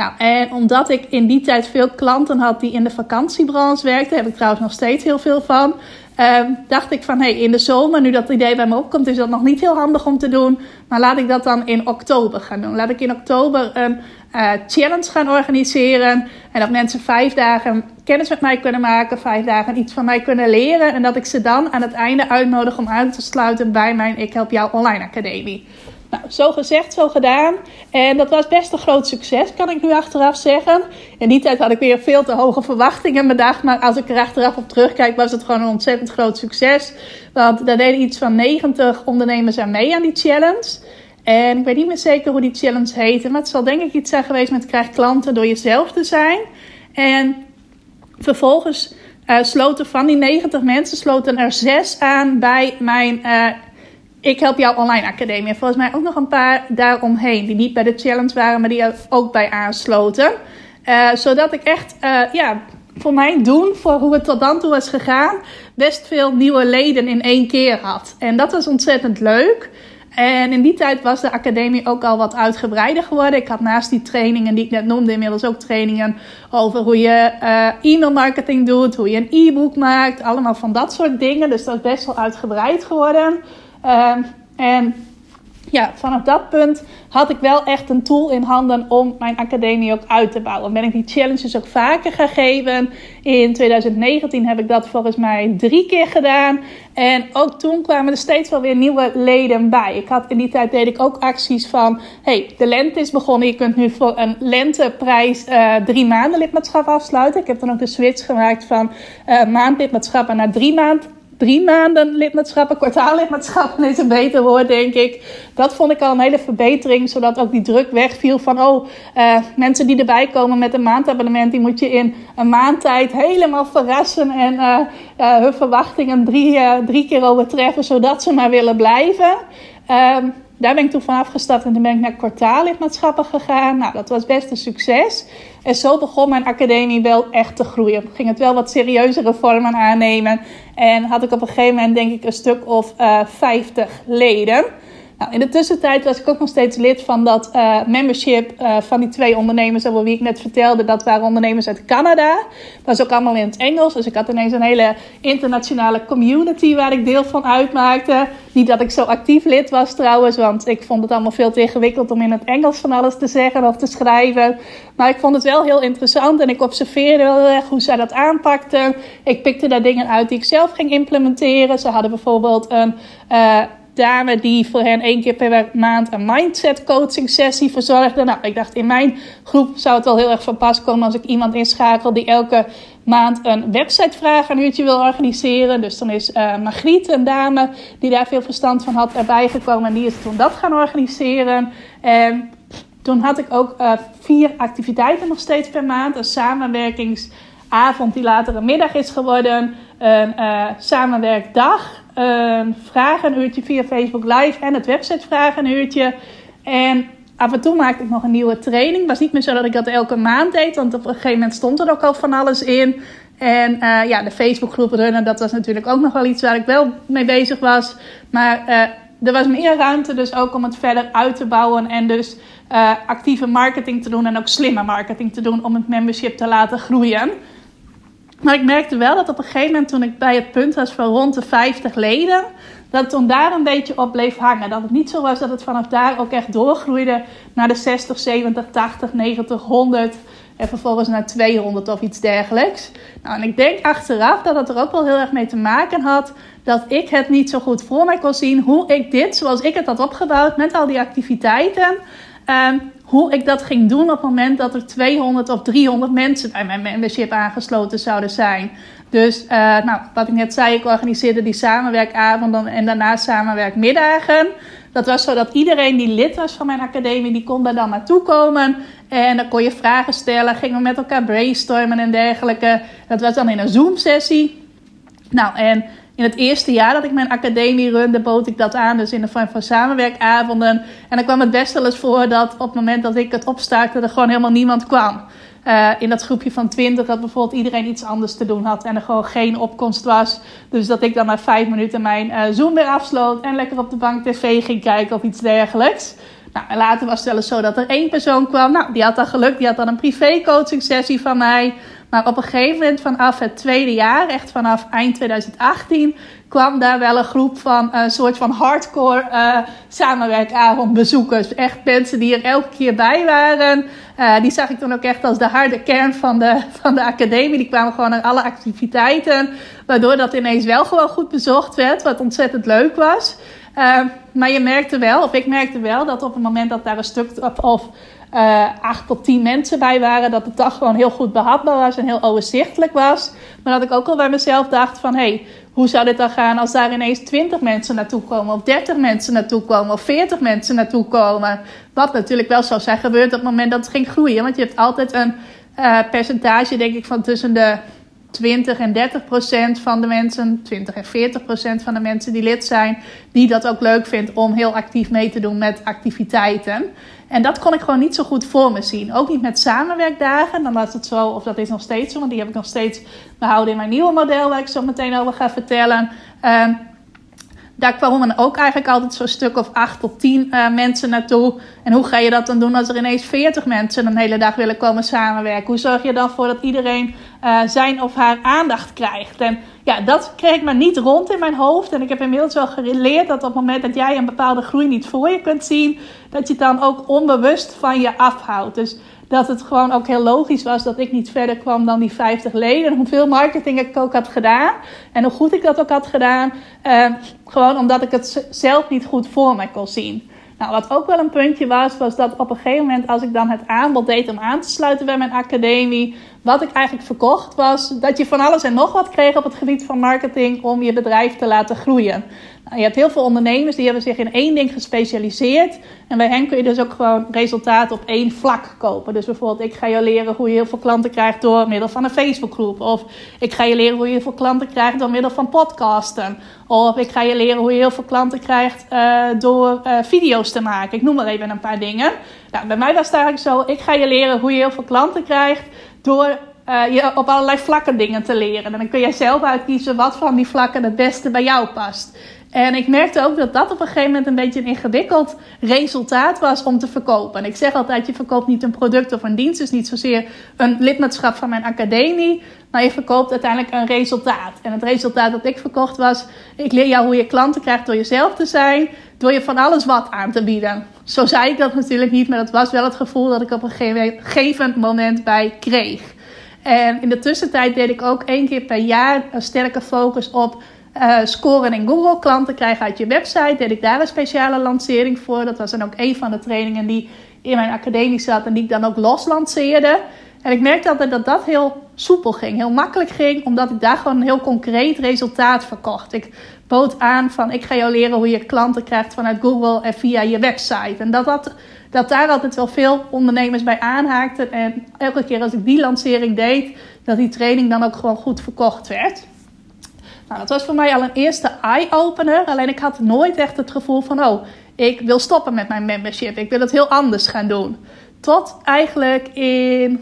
Speaker 1: Nou, en omdat ik in die tijd veel klanten had die in de vakantiebranche werkten, heb ik trouwens nog steeds heel veel van. Um, dacht ik van, hé, hey, in de zomer, nu dat idee bij me opkomt, is dat nog niet heel handig om te doen. Maar laat ik dat dan in oktober gaan doen. Laat ik in oktober een uh, challenge gaan organiseren. En dat mensen vijf dagen kennis met mij kunnen maken, vijf dagen iets van mij kunnen leren. En dat ik ze dan aan het einde uitnodig om aan te sluiten bij mijn Ik Help Jou Online Academie. Nou, zo gezegd, zo gedaan. En dat was best een groot succes, kan ik nu achteraf zeggen. In die tijd had ik weer veel te hoge verwachtingen bedacht. Maar als ik er achteraf op terugkijk, was het gewoon een ontzettend groot succes. Want daar deden iets van 90 ondernemers aan mee aan die challenge. En ik weet niet meer zeker hoe die challenge heette. Maar het zal denk ik iets zijn geweest met krijg klanten door jezelf te zijn. En vervolgens uh, sloten van die 90 mensen sloten er zes aan bij mijn uh, ik help jou online academie. En volgens mij ook nog een paar daaromheen. Die niet bij de challenge waren, maar die er ook bij aansloten. Uh, zodat ik echt, uh, ja, voor mijn doen, voor hoe het tot dan toe was gegaan, best veel nieuwe leden in één keer had. En dat was ontzettend leuk. En in die tijd was de academie ook al wat uitgebreider geworden. Ik had naast die trainingen die ik net noemde, inmiddels ook trainingen over hoe je uh, e-mail marketing doet, hoe je een e-book maakt, allemaal van dat soort dingen. Dus dat is best wel uitgebreid geworden. Uh, en ja, vanaf dat punt had ik wel echt een tool in handen om mijn academie ook uit te bouwen. Ben ik die challenges ook vaker gegeven. In 2019 heb ik dat volgens mij drie keer gedaan. En ook toen kwamen er steeds wel weer nieuwe leden bij. Ik had in die tijd deed ik ook acties van: hey, de lente is begonnen. Je kunt nu voor een lenteprijs uh, drie maanden lidmaatschap afsluiten. Ik heb dan ook de switch gemaakt van uh, maandlidmaatschappen naar drie maanden drie maanden lidmaatschappen, kwartaallidmaatschappen is een beter woord, denk ik. Dat vond ik al een hele verbetering, zodat ook die druk wegviel van, oh, uh, mensen die erbij komen met een maandabonnement, die moet je in een maand tijd helemaal verrassen en uh, uh, hun verwachtingen drie, drie keer overtreffen, zodat ze maar willen blijven. Ehm, daar ben ik toen van afgestapt en ben ik naar kwartaallidmaatschappen gegaan. Nou, dat was best een succes. En zo begon mijn academie wel echt te groeien. Ging het wel wat serieuzere vormen aannemen. En had ik op een gegeven moment denk ik een stuk of uh, eh, 50 leden. Nou, in de tussentijd was ik ook nog steeds lid van dat uh, membership uh, van die twee ondernemers over wie ik net vertelde. Dat waren ondernemers uit Canada. Dat was ook allemaal in het Engels. Dus ik had ineens een hele internationale community waar ik deel van uitmaakte. Niet dat ik zo actief lid was trouwens, want ik vond het allemaal veel te ingewikkeld om in het Engels van alles te zeggen of te schrijven. Maar ik vond het wel heel interessant en ik observeerde heel erg hoe zij dat aanpakten. Ik pikte daar dingen uit die ik zelf ging implementeren. Ze hadden bijvoorbeeld een. Uh, dame die voor hen één keer per maand een mindset coaching sessie verzorgde. Nou, ik dacht in mijn groep zou het wel heel erg van pas komen als ik iemand inschakel die elke maand een websitevraag een uurtje wil organiseren. Dus dan is uh, Margriet, een dame die daar veel verstand van had, erbij gekomen en die is toen dat gaan organiseren. En toen had ik ook uh, vier activiteiten nog steeds per maand. Een samenwerkingsavond die later een middag is geworden. Een uh, samenwerkdag een vragenuurtje via Facebook Live en het website vragenuurtje. En af en toe maakte ik nog een nieuwe training. Het was niet meer zo dat ik dat elke maand deed, want op een gegeven moment stond er ook al van alles in. En uh, ja, de Facebookgroep runnen, dat was natuurlijk ook nog wel iets waar ik wel mee bezig was. Maar uh, er was meer ruimte dus ook om het verder uit te bouwen en dus uh, actieve marketing te doen en ook slimme marketing te doen om het membership te laten groeien. Maar ik merkte wel dat op een gegeven moment, toen ik bij het punt was van rond de 50 leden, dat het toen daar een beetje op bleef hangen. Dat het niet zo was dat het vanaf daar ook echt doorgroeide naar de 60, 70, 80, 90, 100 en vervolgens naar 200 of iets dergelijks. Nou, en ik denk achteraf dat het er ook wel heel erg mee te maken had dat ik het niet zo goed voor mij kon zien hoe ik dit, zoals ik het had opgebouwd met al die activiteiten, um, hoe ik dat ging doen op het moment dat er 200 of 300 mensen bij mijn membership aangesloten zouden zijn. Dus, uh, nou, wat ik net zei, ik organiseerde die samenwerkavonden en daarna samenwerkmiddagen. Dat was zo dat iedereen die lid was van mijn academie, die kon daar dan naartoe komen. En dan kon je vragen stellen, gingen we met elkaar brainstormen en dergelijke. Dat was dan in een Zoom-sessie. Nou, en in het eerste jaar dat ik mijn academie runde, bood ik dat aan. Dus in de vorm van samenwerkavonden. En dan kwam het best wel eens voor dat op het moment dat ik het opstartte, er gewoon helemaal niemand kwam. Uh, in dat groepje van 20 dat bijvoorbeeld iedereen iets anders te doen had en er gewoon geen opkomst was. Dus dat ik dan na vijf minuten mijn uh, Zoom weer afsloot en lekker op de bank tv ging kijken of iets dergelijks. Nou, later was het eens zo dat er één persoon kwam. Nou, die had dan geluk, die had dan een privé coaching sessie van mij. Maar op een gegeven moment vanaf het tweede jaar, echt vanaf eind 2018, kwam daar wel een groep van een soort van hardcore uh, samenwerkavondbezoekers. Echt mensen die er elke keer bij waren. Uh, die zag ik toen ook echt als de harde kern van de, van de academie. Die kwamen gewoon naar alle activiteiten. Waardoor dat ineens wel gewoon goed bezocht werd, wat ontzettend leuk was. Uh, maar je merkte wel, of ik merkte wel, dat op het moment dat daar een stuk of uh, acht tot tien mensen bij waren. Dat de dag gewoon heel goed behapbaar was en heel overzichtelijk was. Maar dat ik ook al bij mezelf dacht van... hé, hey, hoe zou dit dan gaan als daar ineens 20 mensen naartoe komen... of 30 mensen naartoe komen of 40 mensen naartoe komen? Wat natuurlijk wel zou zijn gebeurd op het moment dat het ging groeien. Want je hebt altijd een uh, percentage, denk ik, van tussen de 20 en 30 procent van de mensen, 20 en 40 procent van de mensen die lid zijn, die dat ook leuk vindt om heel actief mee te doen met activiteiten. En dat kon ik gewoon niet zo goed voor me zien. Ook niet met samenwerkdagen. Dan was het zo, of dat is nog steeds zo, want die heb ik nog steeds behouden in mijn nieuwe model, waar ik zo meteen over ga vertellen. Uh, daar kwamen ook eigenlijk altijd zo'n stuk of acht tot tien uh, mensen naartoe. En hoe ga je dat dan doen als er ineens veertig mensen een hele dag willen komen samenwerken? Hoe zorg je dan voor dat iedereen uh, zijn of haar aandacht krijgt? En ja, dat kreeg ik maar niet rond in mijn hoofd. En ik heb inmiddels wel geleerd dat op het moment dat jij een bepaalde groei niet voor je kunt zien, dat je het dan ook onbewust van je afhoudt. Dus dat het gewoon ook heel logisch was dat ik niet verder kwam dan die 50 leden. En hoeveel marketing ik ook had gedaan. En hoe goed ik dat ook had gedaan. Uh, gewoon omdat ik het zelf niet goed voor me kon zien. Nou, wat ook wel een puntje was, was dat op een gegeven moment, als ik dan het aanbod deed om aan te sluiten bij mijn academie, wat ik eigenlijk verkocht was dat je van alles en nog wat kreeg op het gebied van marketing om je bedrijf te laten groeien. Nou, je hebt heel veel ondernemers die hebben zich in één ding gespecialiseerd. En bij hen kun je dus ook gewoon resultaten op één vlak kopen. Dus bijvoorbeeld, ik ga je leren hoe je heel veel klanten krijgt door middel van een Facebookgroep. Of ik ga je leren hoe je heel veel klanten krijgt door middel van podcasten. Of ik ga je leren hoe je heel veel klanten krijgt uh, door uh, video's te maken. Ik noem maar even een paar dingen. Nou, bij mij was het eigenlijk zo, ik ga je leren hoe je heel veel klanten krijgt door uh, je op allerlei vlakken dingen te leren. En dan kun jij zelf uitkiezen wat van die vlakken het beste bij jou past. En ik merkte ook dat dat op een gegeven moment een beetje een ingewikkeld resultaat was om te verkopen. En ik zeg altijd, je verkoopt niet een product of een dienst. Dus niet zozeer een lidmaatschap van mijn academie. Maar je verkoopt uiteindelijk een resultaat. En het resultaat dat ik verkocht was, ik leer jou hoe je klanten krijgt door jezelf te zijn. Door je van alles wat aan te bieden. Zo zei ik dat natuurlijk niet, maar dat was wel het gevoel dat ik op een gegeven moment bij kreeg. En in de tussentijd deed ik ook één keer per jaar een sterke focus op uh, scoren in Google. Klanten krijgen uit je website. Deed ik daar een speciale lancering voor. Dat was dan ook een van de trainingen die in mijn academie zat en die ik dan ook los lanceerde. En ik merkte altijd dat dat heel soepel ging, heel makkelijk ging, omdat ik daar gewoon een heel concreet resultaat verkocht. Ik bood aan van ik ga jou leren hoe je klanten krijgt vanuit Google en via je website. En dat, dat, dat daar altijd wel veel ondernemers bij aanhaakten. En elke keer als ik die lancering deed, dat die training dan ook gewoon goed verkocht werd. Nou, dat was voor mij al een eerste eye-opener. Alleen ik had nooit echt het gevoel van, oh, ik wil stoppen met mijn membership. Ik wil het heel anders gaan doen. Tot eigenlijk in,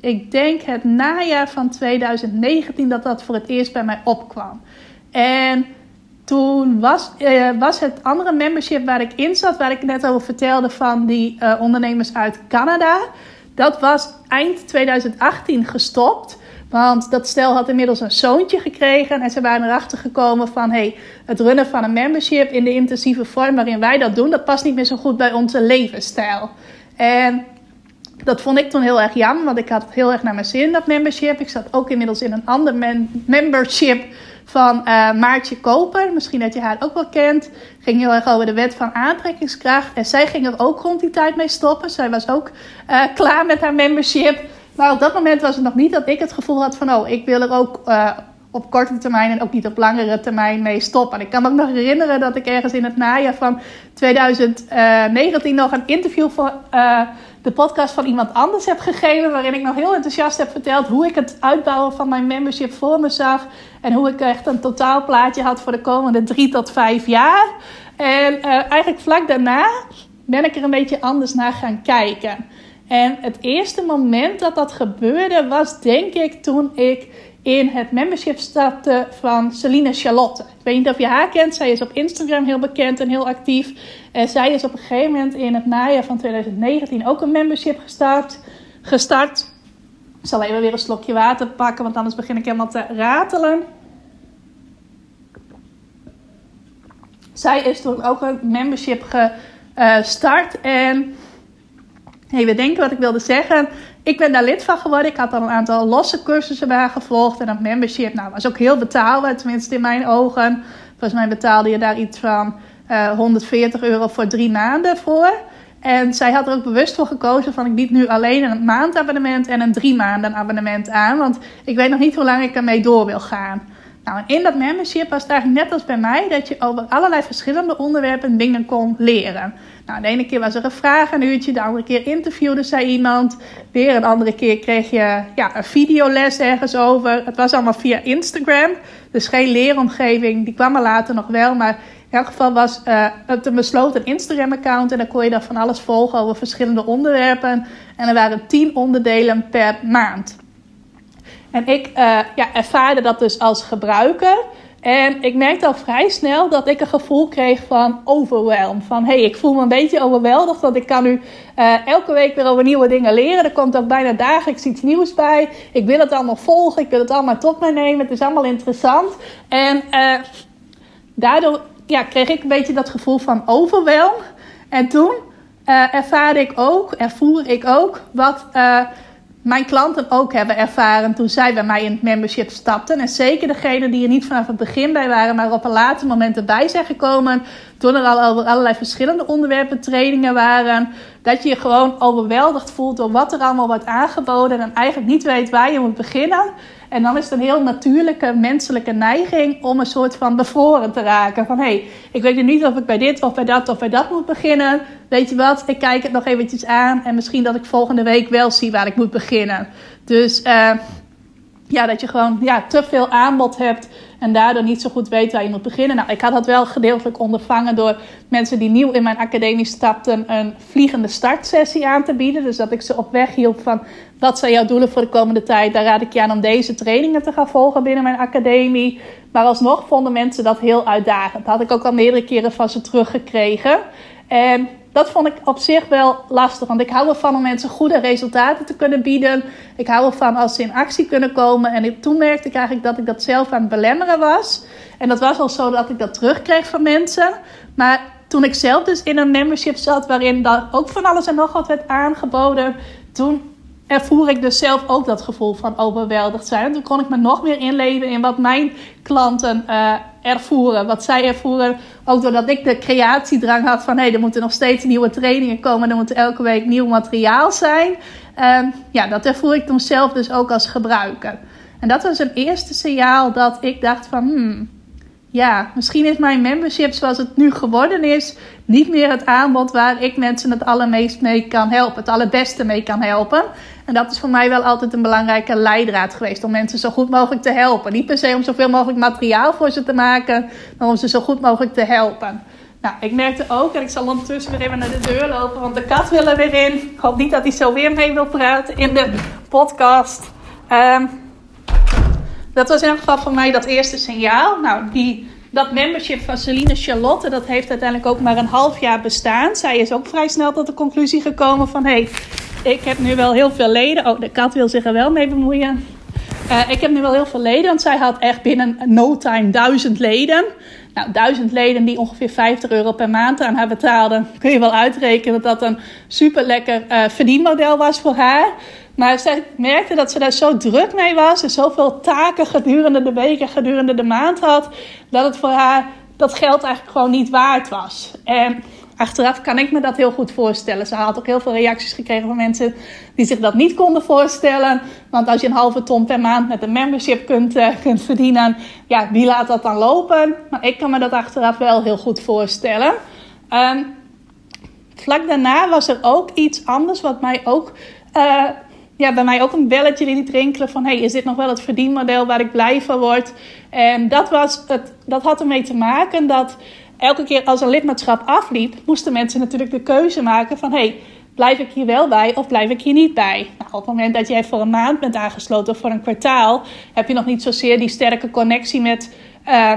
Speaker 1: ik denk het najaar van 2019, dat dat voor het eerst bij mij opkwam. En toen was, eh, was het andere membership waar ik in zat, waar ik net over vertelde van die uh, ondernemers uit Canada. Dat was eind 2018 gestopt. Want dat stel had inmiddels een zoontje gekregen. En ze waren erachter gekomen van... Hey, het runnen van een membership in de intensieve vorm waarin wij dat doen... dat past niet meer zo goed bij onze levensstijl. En dat vond ik toen heel erg jammer. Want ik had heel erg naar mijn zin, dat membership. Ik zat ook inmiddels in een ander membership van uh, Maartje Koper. Misschien dat je haar ook wel kent. Ging heel erg over de wet van aantrekkingskracht. En zij ging er ook rond die tijd mee stoppen. Zij was ook uh, klaar met haar membership. Maar op dat moment was het nog niet dat ik het gevoel had van... oh, ik wil er ook uh, op korte termijn en ook niet op langere termijn mee stoppen. En ik kan me nog herinneren dat ik ergens in het najaar van 2019 nog een interview voor de podcast van iemand anders heb gegeven. Waarin ik nog heel enthousiast heb verteld hoe ik het uitbouwen van mijn membership voor me zag. En hoe ik echt een totaalplaatje had voor de komende drie tot vijf jaar. En uh, eigenlijk vlak daarna ben ik er een beetje anders naar gaan kijken. En het eerste moment dat dat gebeurde was denk ik toen ik in het membership stapte van Celine Charlotte. Ik weet niet of je haar kent. Zij is op Instagram heel bekend en heel actief. En zij is op een gegeven moment in het najaar van 2019 ook een membership gestart. gestart. Ik zal even weer een slokje water pakken, want anders begin ik helemaal te ratelen. Zij is toen ook een membership gestart. En Even denken wat ik wilde zeggen. Ik ben daar lid van geworden. Ik had al een aantal losse cursussen bij gevolgd. En dat membership nou, was ook heel betaalbaar, tenminste in mijn ogen. Volgens mij betaalde je daar iets van uh, eh, 140 euro voor drie maanden voor. En zij had er ook bewust voor gekozen van ik bied nu alleen een maandabonnement en een drie maanden abonnement aan. Want ik weet nog niet hoe lang ik ermee door wil gaan. Nou, in dat membership was het eigenlijk net als bij mij dat je over allerlei verschillende onderwerpen dingen kon leren. Nou, de ene keer was er een vraag, een uurtje, de andere keer interviewde zij iemand. Weer een andere keer kreeg je ja, een videoles ergens over. Het was allemaal via Instagram, dus geen leeromgeving. Die kwam er later nog wel, maar in elk geval was uh, het een besloten Instagram-account. En dan kon je daar van alles volgen over verschillende onderwerpen. En er waren tien onderdelen per maand. En ik uh, ja, ervaarde dat dus als gebruiker. En ik merkte al vrij snel dat ik een gevoel kreeg van overwhelm. Van hey, ik voel me een beetje overweldigd, want ik kan nu uh, elke week weer over nieuwe dingen leren. Er komt ook bijna dagelijks iets nieuws bij. Ik wil het allemaal volgen, ik wil het allemaal tot mij nemen. Het is allemaal interessant. En uh, daardoor ja, kreeg ik een beetje dat gevoel van overwhelm. En toen uh, ervaarde ik ook, ervoer ik ook wat mijn klanten ook hebben ervaren toen zij bij mij in het membership stapten. En zeker degenen die er niet vanaf het begin bij waren, maar op een later moment erbij zijn gekomen. Toen er al allerlei verschillende onderwerpen trainingen waren. Dat je je gewoon overweldigd voelt door wat er allemaal wordt aangeboden. En eigenlijk niet weet waar je moet beginnen. En dan is het een heel natuurlijke menselijke neiging om een soort van bevroren te raken. Van hé, hey, ik weet niet of ik bij dit of bij dat of bij dat moet beginnen. Weet je wat, ik kijk het nog eventjes aan. En misschien dat ik volgende week wel zie waar ik moet beginnen. Dus uh, ja, dat je gewoon ja, te veel aanbod hebt en daardoor niet zo goed weet waar je moet beginnen. Nou, ik had dat wel gedeeltelijk ondervangen door mensen die nieuw in mijn academie stapten een vliegende startsessie aan te bieden. Dus dat ik ze op weg hielp van wat zijn jouw doelen voor de komende tijd. Daar raad ik je aan om deze trainingen te gaan volgen binnen mijn academie. Maar alsnog vonden mensen dat heel uitdagend. Dat had ik ook al meerdere keren van ze teruggekregen. En dat vond ik op zich wel lastig. Want ik hou ervan om mensen goede resultaten te kunnen bieden. Ik hou ervan als ze in actie kunnen komen. En toen merkte ik eigenlijk dat ik dat zelf aan het belemmeren was. En dat was al zo dat ik dat terugkreeg van mensen. Maar toen ik zelf dus in een membership zat waarin daar ook van alles en nog wat werd aangeboden. Toen ervoer ik dus zelf ook dat gevoel van overweldigd zijn. En toen kon ik me nog meer inleven in wat mijn klanten uh, ervoeren. Wat zij ervoeren. Ook doordat ik de creatiedrang had van... hé, er moeten nog steeds nieuwe trainingen komen. Er moet elke week nieuw materiaal zijn. Uh, ja, dat ervoer ik toen zelf dus ook als gebruiker. En dat was een eerste signaal dat ik dacht van... Hmm, ja, misschien is mijn membership zoals het nu geworden is... niet meer het aanbod waar ik mensen het allermeest mee kan helpen. Het allerbeste mee kan helpen. En dat is voor mij wel altijd een belangrijke leidraad geweest. Om mensen zo goed mogelijk te helpen. Niet per se om zoveel mogelijk materiaal voor ze te maken. Maar om ze zo goed mogelijk te helpen. Nou, ik merkte ook, en ik zal ondertussen weer even naar de deur lopen. Want de kat wil er weer in. Ik hoop niet dat hij zo weer mee wil praten in de podcast. Um, dat was in ieder geval voor mij dat eerste signaal. Nou, die, dat membership van Celine Charlotte, dat heeft uiteindelijk ook maar een half jaar bestaan. Zij is ook vrij snel tot de conclusie gekomen van... Hey, ik heb nu wel heel veel leden. Oh, de kat wil zich er wel mee bemoeien. Uh, ik heb nu wel heel veel leden, want zij had echt binnen no time duizend leden. Nou, duizend leden die ongeveer 50 euro per maand aan haar betaalden. Kun je wel uitrekenen dat dat een super lekker uh, verdienmodel was voor haar. Maar zij merkte dat ze daar zo druk mee was en zoveel taken gedurende de weken, gedurende de maand had, dat het voor haar dat geld eigenlijk gewoon niet waard was. En achteraf kan ik me dat heel goed voorstellen. Ze had ook heel veel reacties gekregen van mensen die zich dat niet konden voorstellen. Want als je een halve ton per maand met een membership kunt, uh, kunt verdienen, ja, wie laat dat dan lopen? Maar ik kan me dat achteraf wel heel goed voorstellen. Um, vlak daarna was er ook iets anders wat mij ook. Uh, ja, bij mij ook een belletje liet rinkelen van... hey, is dit nog wel het verdienmodel waar ik blij van word? En dat, was het, dat had ermee te maken dat elke keer als een lidmaatschap afliep... moesten mensen natuurlijk de keuze maken van... hey, blijf ik hier wel bij of blijf ik hier niet bij? Nou, op het moment dat jij voor een maand bent aangesloten of voor een kwartaal... heb je nog niet zozeer die sterke connectie met, uh,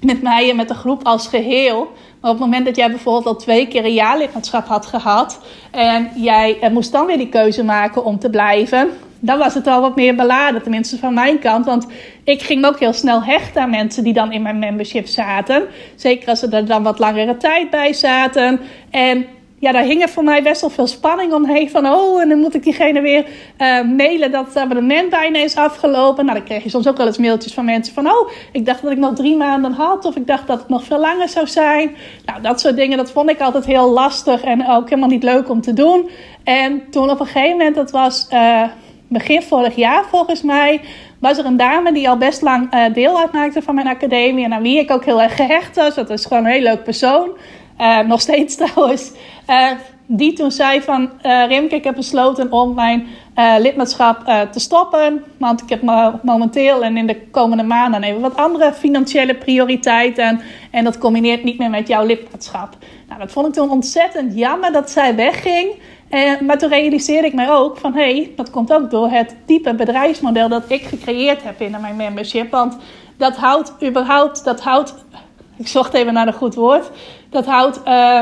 Speaker 1: met mij en met de groep als geheel... Maar op het moment dat jij bijvoorbeeld al twee keer een jaarlidmaatschap had gehad en jij eh, moest dan weer die keuze maken om te blijven, dan was het al wat meer beladen, tenminste van mijn kant. Want ik ging ook heel snel hechten aan mensen die dan in mijn membership zaten. Zeker als ze er dan wat langere tijd bij zaten. En ja, daar hing er voor mij best wel veel spanning omheen. Van, oh, en dan moet ik diegene weer uh, mailen dat het abonnement bijna is afgelopen. Nou, dan kreeg je soms ook wel eens mailtjes van mensen van, oh, ik dacht dat ik nog drie maanden had. Of ik dacht dat het nog veel langer zou zijn. Nou, dat soort dingen, dat vond ik altijd heel lastig en ook helemaal niet leuk om te doen. En toen op een gegeven moment, dat was uh, begin vorig jaar volgens mij was er een dame die al best lang uh, deel uitmaakte van mijn academie. En aan wie ik ook heel erg gehecht was. Dat was gewoon een heel leuk persoon. Uh, nog steeds trouwens. Uh, die toen zei van... Rimke, ik heb besloten om mijn lidmaatschap te stoppen. Want ik heb momenteel en in de komende maanden even wat andere financiële prioriteiten. En dat combineert niet meer met jouw lidmaatschap. Nou, dat vond ik toen ontzettend jammer dat zij wegging. En, maar toen realiseerde ik mij ook van... hé, hey, dat komt ook door het type bedrijfsmodel dat ik gecreëerd heb in mijn membership. Want dat houdt überhaupt... Dat houdt, ik zocht even naar een goed woord. Dat houdt... Uh,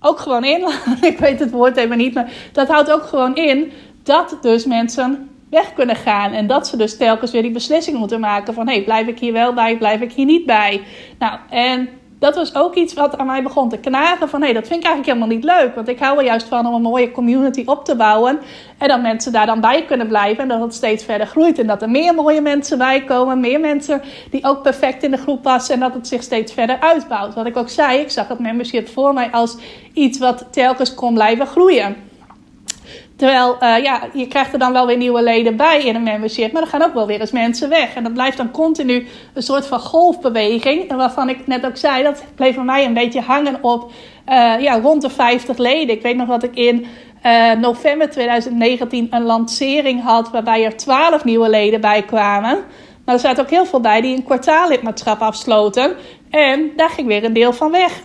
Speaker 1: ook gewoon in, ik weet het woord even niet, maar dat houdt ook gewoon in dat dus mensen weg kunnen gaan. En dat ze dus telkens weer die beslissing moeten maken van... hé, hey, blijf ik hier wel bij, blijf ik hier niet bij? Nou, en dat was ook iets wat aan mij begon te knagen. Van hé, dat vind ik eigenlijk helemaal niet leuk. Want ik hou er juist van om een mooie community op te bouwen. En dat mensen daar dan bij kunnen blijven. En dat het steeds verder groeit. En dat er meer mooie mensen bij komen. Meer mensen die ook perfect in de groep passen. En dat het zich steeds verder uitbouwt. Wat ik ook zei, ik zag het membership voor mij als iets wat telkens kon blijven groeien. Terwijl, uh, ja, je krijgt er dan wel weer nieuwe leden bij in een membership. Maar er gaan ook wel weer eens mensen weg. En dat blijft dan continu een soort van golfbeweging. En waarvan ik net ook zei, dat bleef bij mij een beetje hangen op uh, ja, rond de 50 leden. Ik weet nog dat ik in uh, november 2019 een lancering had... waarbij er 12 nieuwe leden bij kwamen. Maar er zaten ook heel veel bij die een kwartaallidmaatschap afsloten. En daar ging weer een deel van weg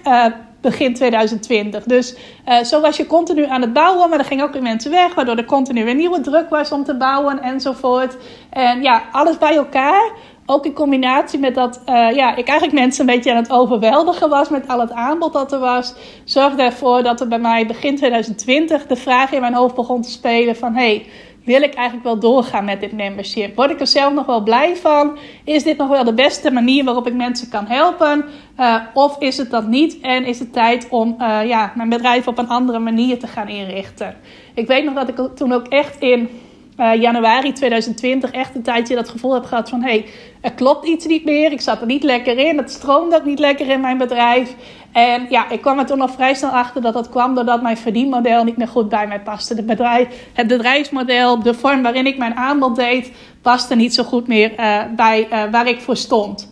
Speaker 1: begin 2020. Dus uh, zo was je continu aan het bouwen, maar er gingen ook weer mensen weg, waardoor er continu weer nieuwe druk was om te bouwen enzovoort. En ja, alles bij elkaar. Ook in combinatie met dat uh, ja, ik eigenlijk mensen een beetje aan het overweldigen was met al het aanbod dat er was, zorgde ervoor dat er bij mij begin 2020 de vraag in mijn hoofd begon te spelen van hey, wil ik eigenlijk wel doorgaan met dit membership? Word ik er zelf nog wel blij van? Is dit nog wel de beste manier waarop ik mensen kan helpen? Uh, of is het dat niet? En is het tijd om uh, ja, mijn bedrijf op een andere manier te gaan inrichten? Ik weet nog dat ik toen ook echt in uh, januari 2020 echt een tijdje dat gevoel heb gehad van... hé, hey, er klopt iets niet meer, ik zat er niet lekker in, het stroomde ook niet lekker in mijn bedrijf. En ja, ik kwam er toen al vrij snel achter dat dat kwam doordat mijn verdienmodel niet meer goed bij mij paste. De bedrijf, het bedrijfsmodel, de vorm waarin ik mijn aanbod deed, paste niet zo goed meer uh, bij uh, waar ik voor stond.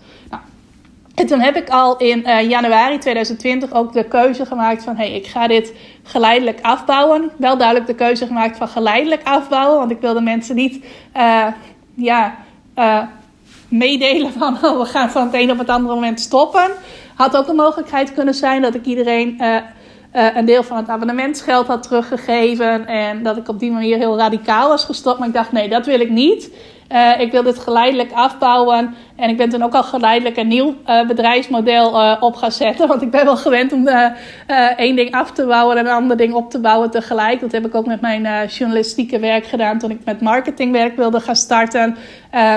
Speaker 1: En toen heb ik al in januari 2020 ook de keuze gemaakt van... hé, hey, ik ga dit geleidelijk afbouwen. Wel duidelijk de keuze gemaakt van geleidelijk afbouwen. Want ik wilde mensen niet uh, ja, uh, meedelen van... Oh, we gaan van het een op het andere moment stoppen. Had ook een mogelijkheid kunnen zijn dat ik iedereen... een deel van het abonnementsgeld had teruggegeven. En dat ik op die manier heel radicaal was gestopt. Maar ik dacht, nee, dat wil ik niet. Uh, ik wil dit geleidelijk afbouwen. En ik ben toen ook al geleidelijk een nieuw uh, bedrijfsmodel uh, op gaan zetten. Want ik ben wel gewend om één ding af te bouwen en een ander ding op te bouwen tegelijk. Dat heb ik ook met mijn journalistieke werk gedaan toen ik met marketingwerk wilde gaan starten.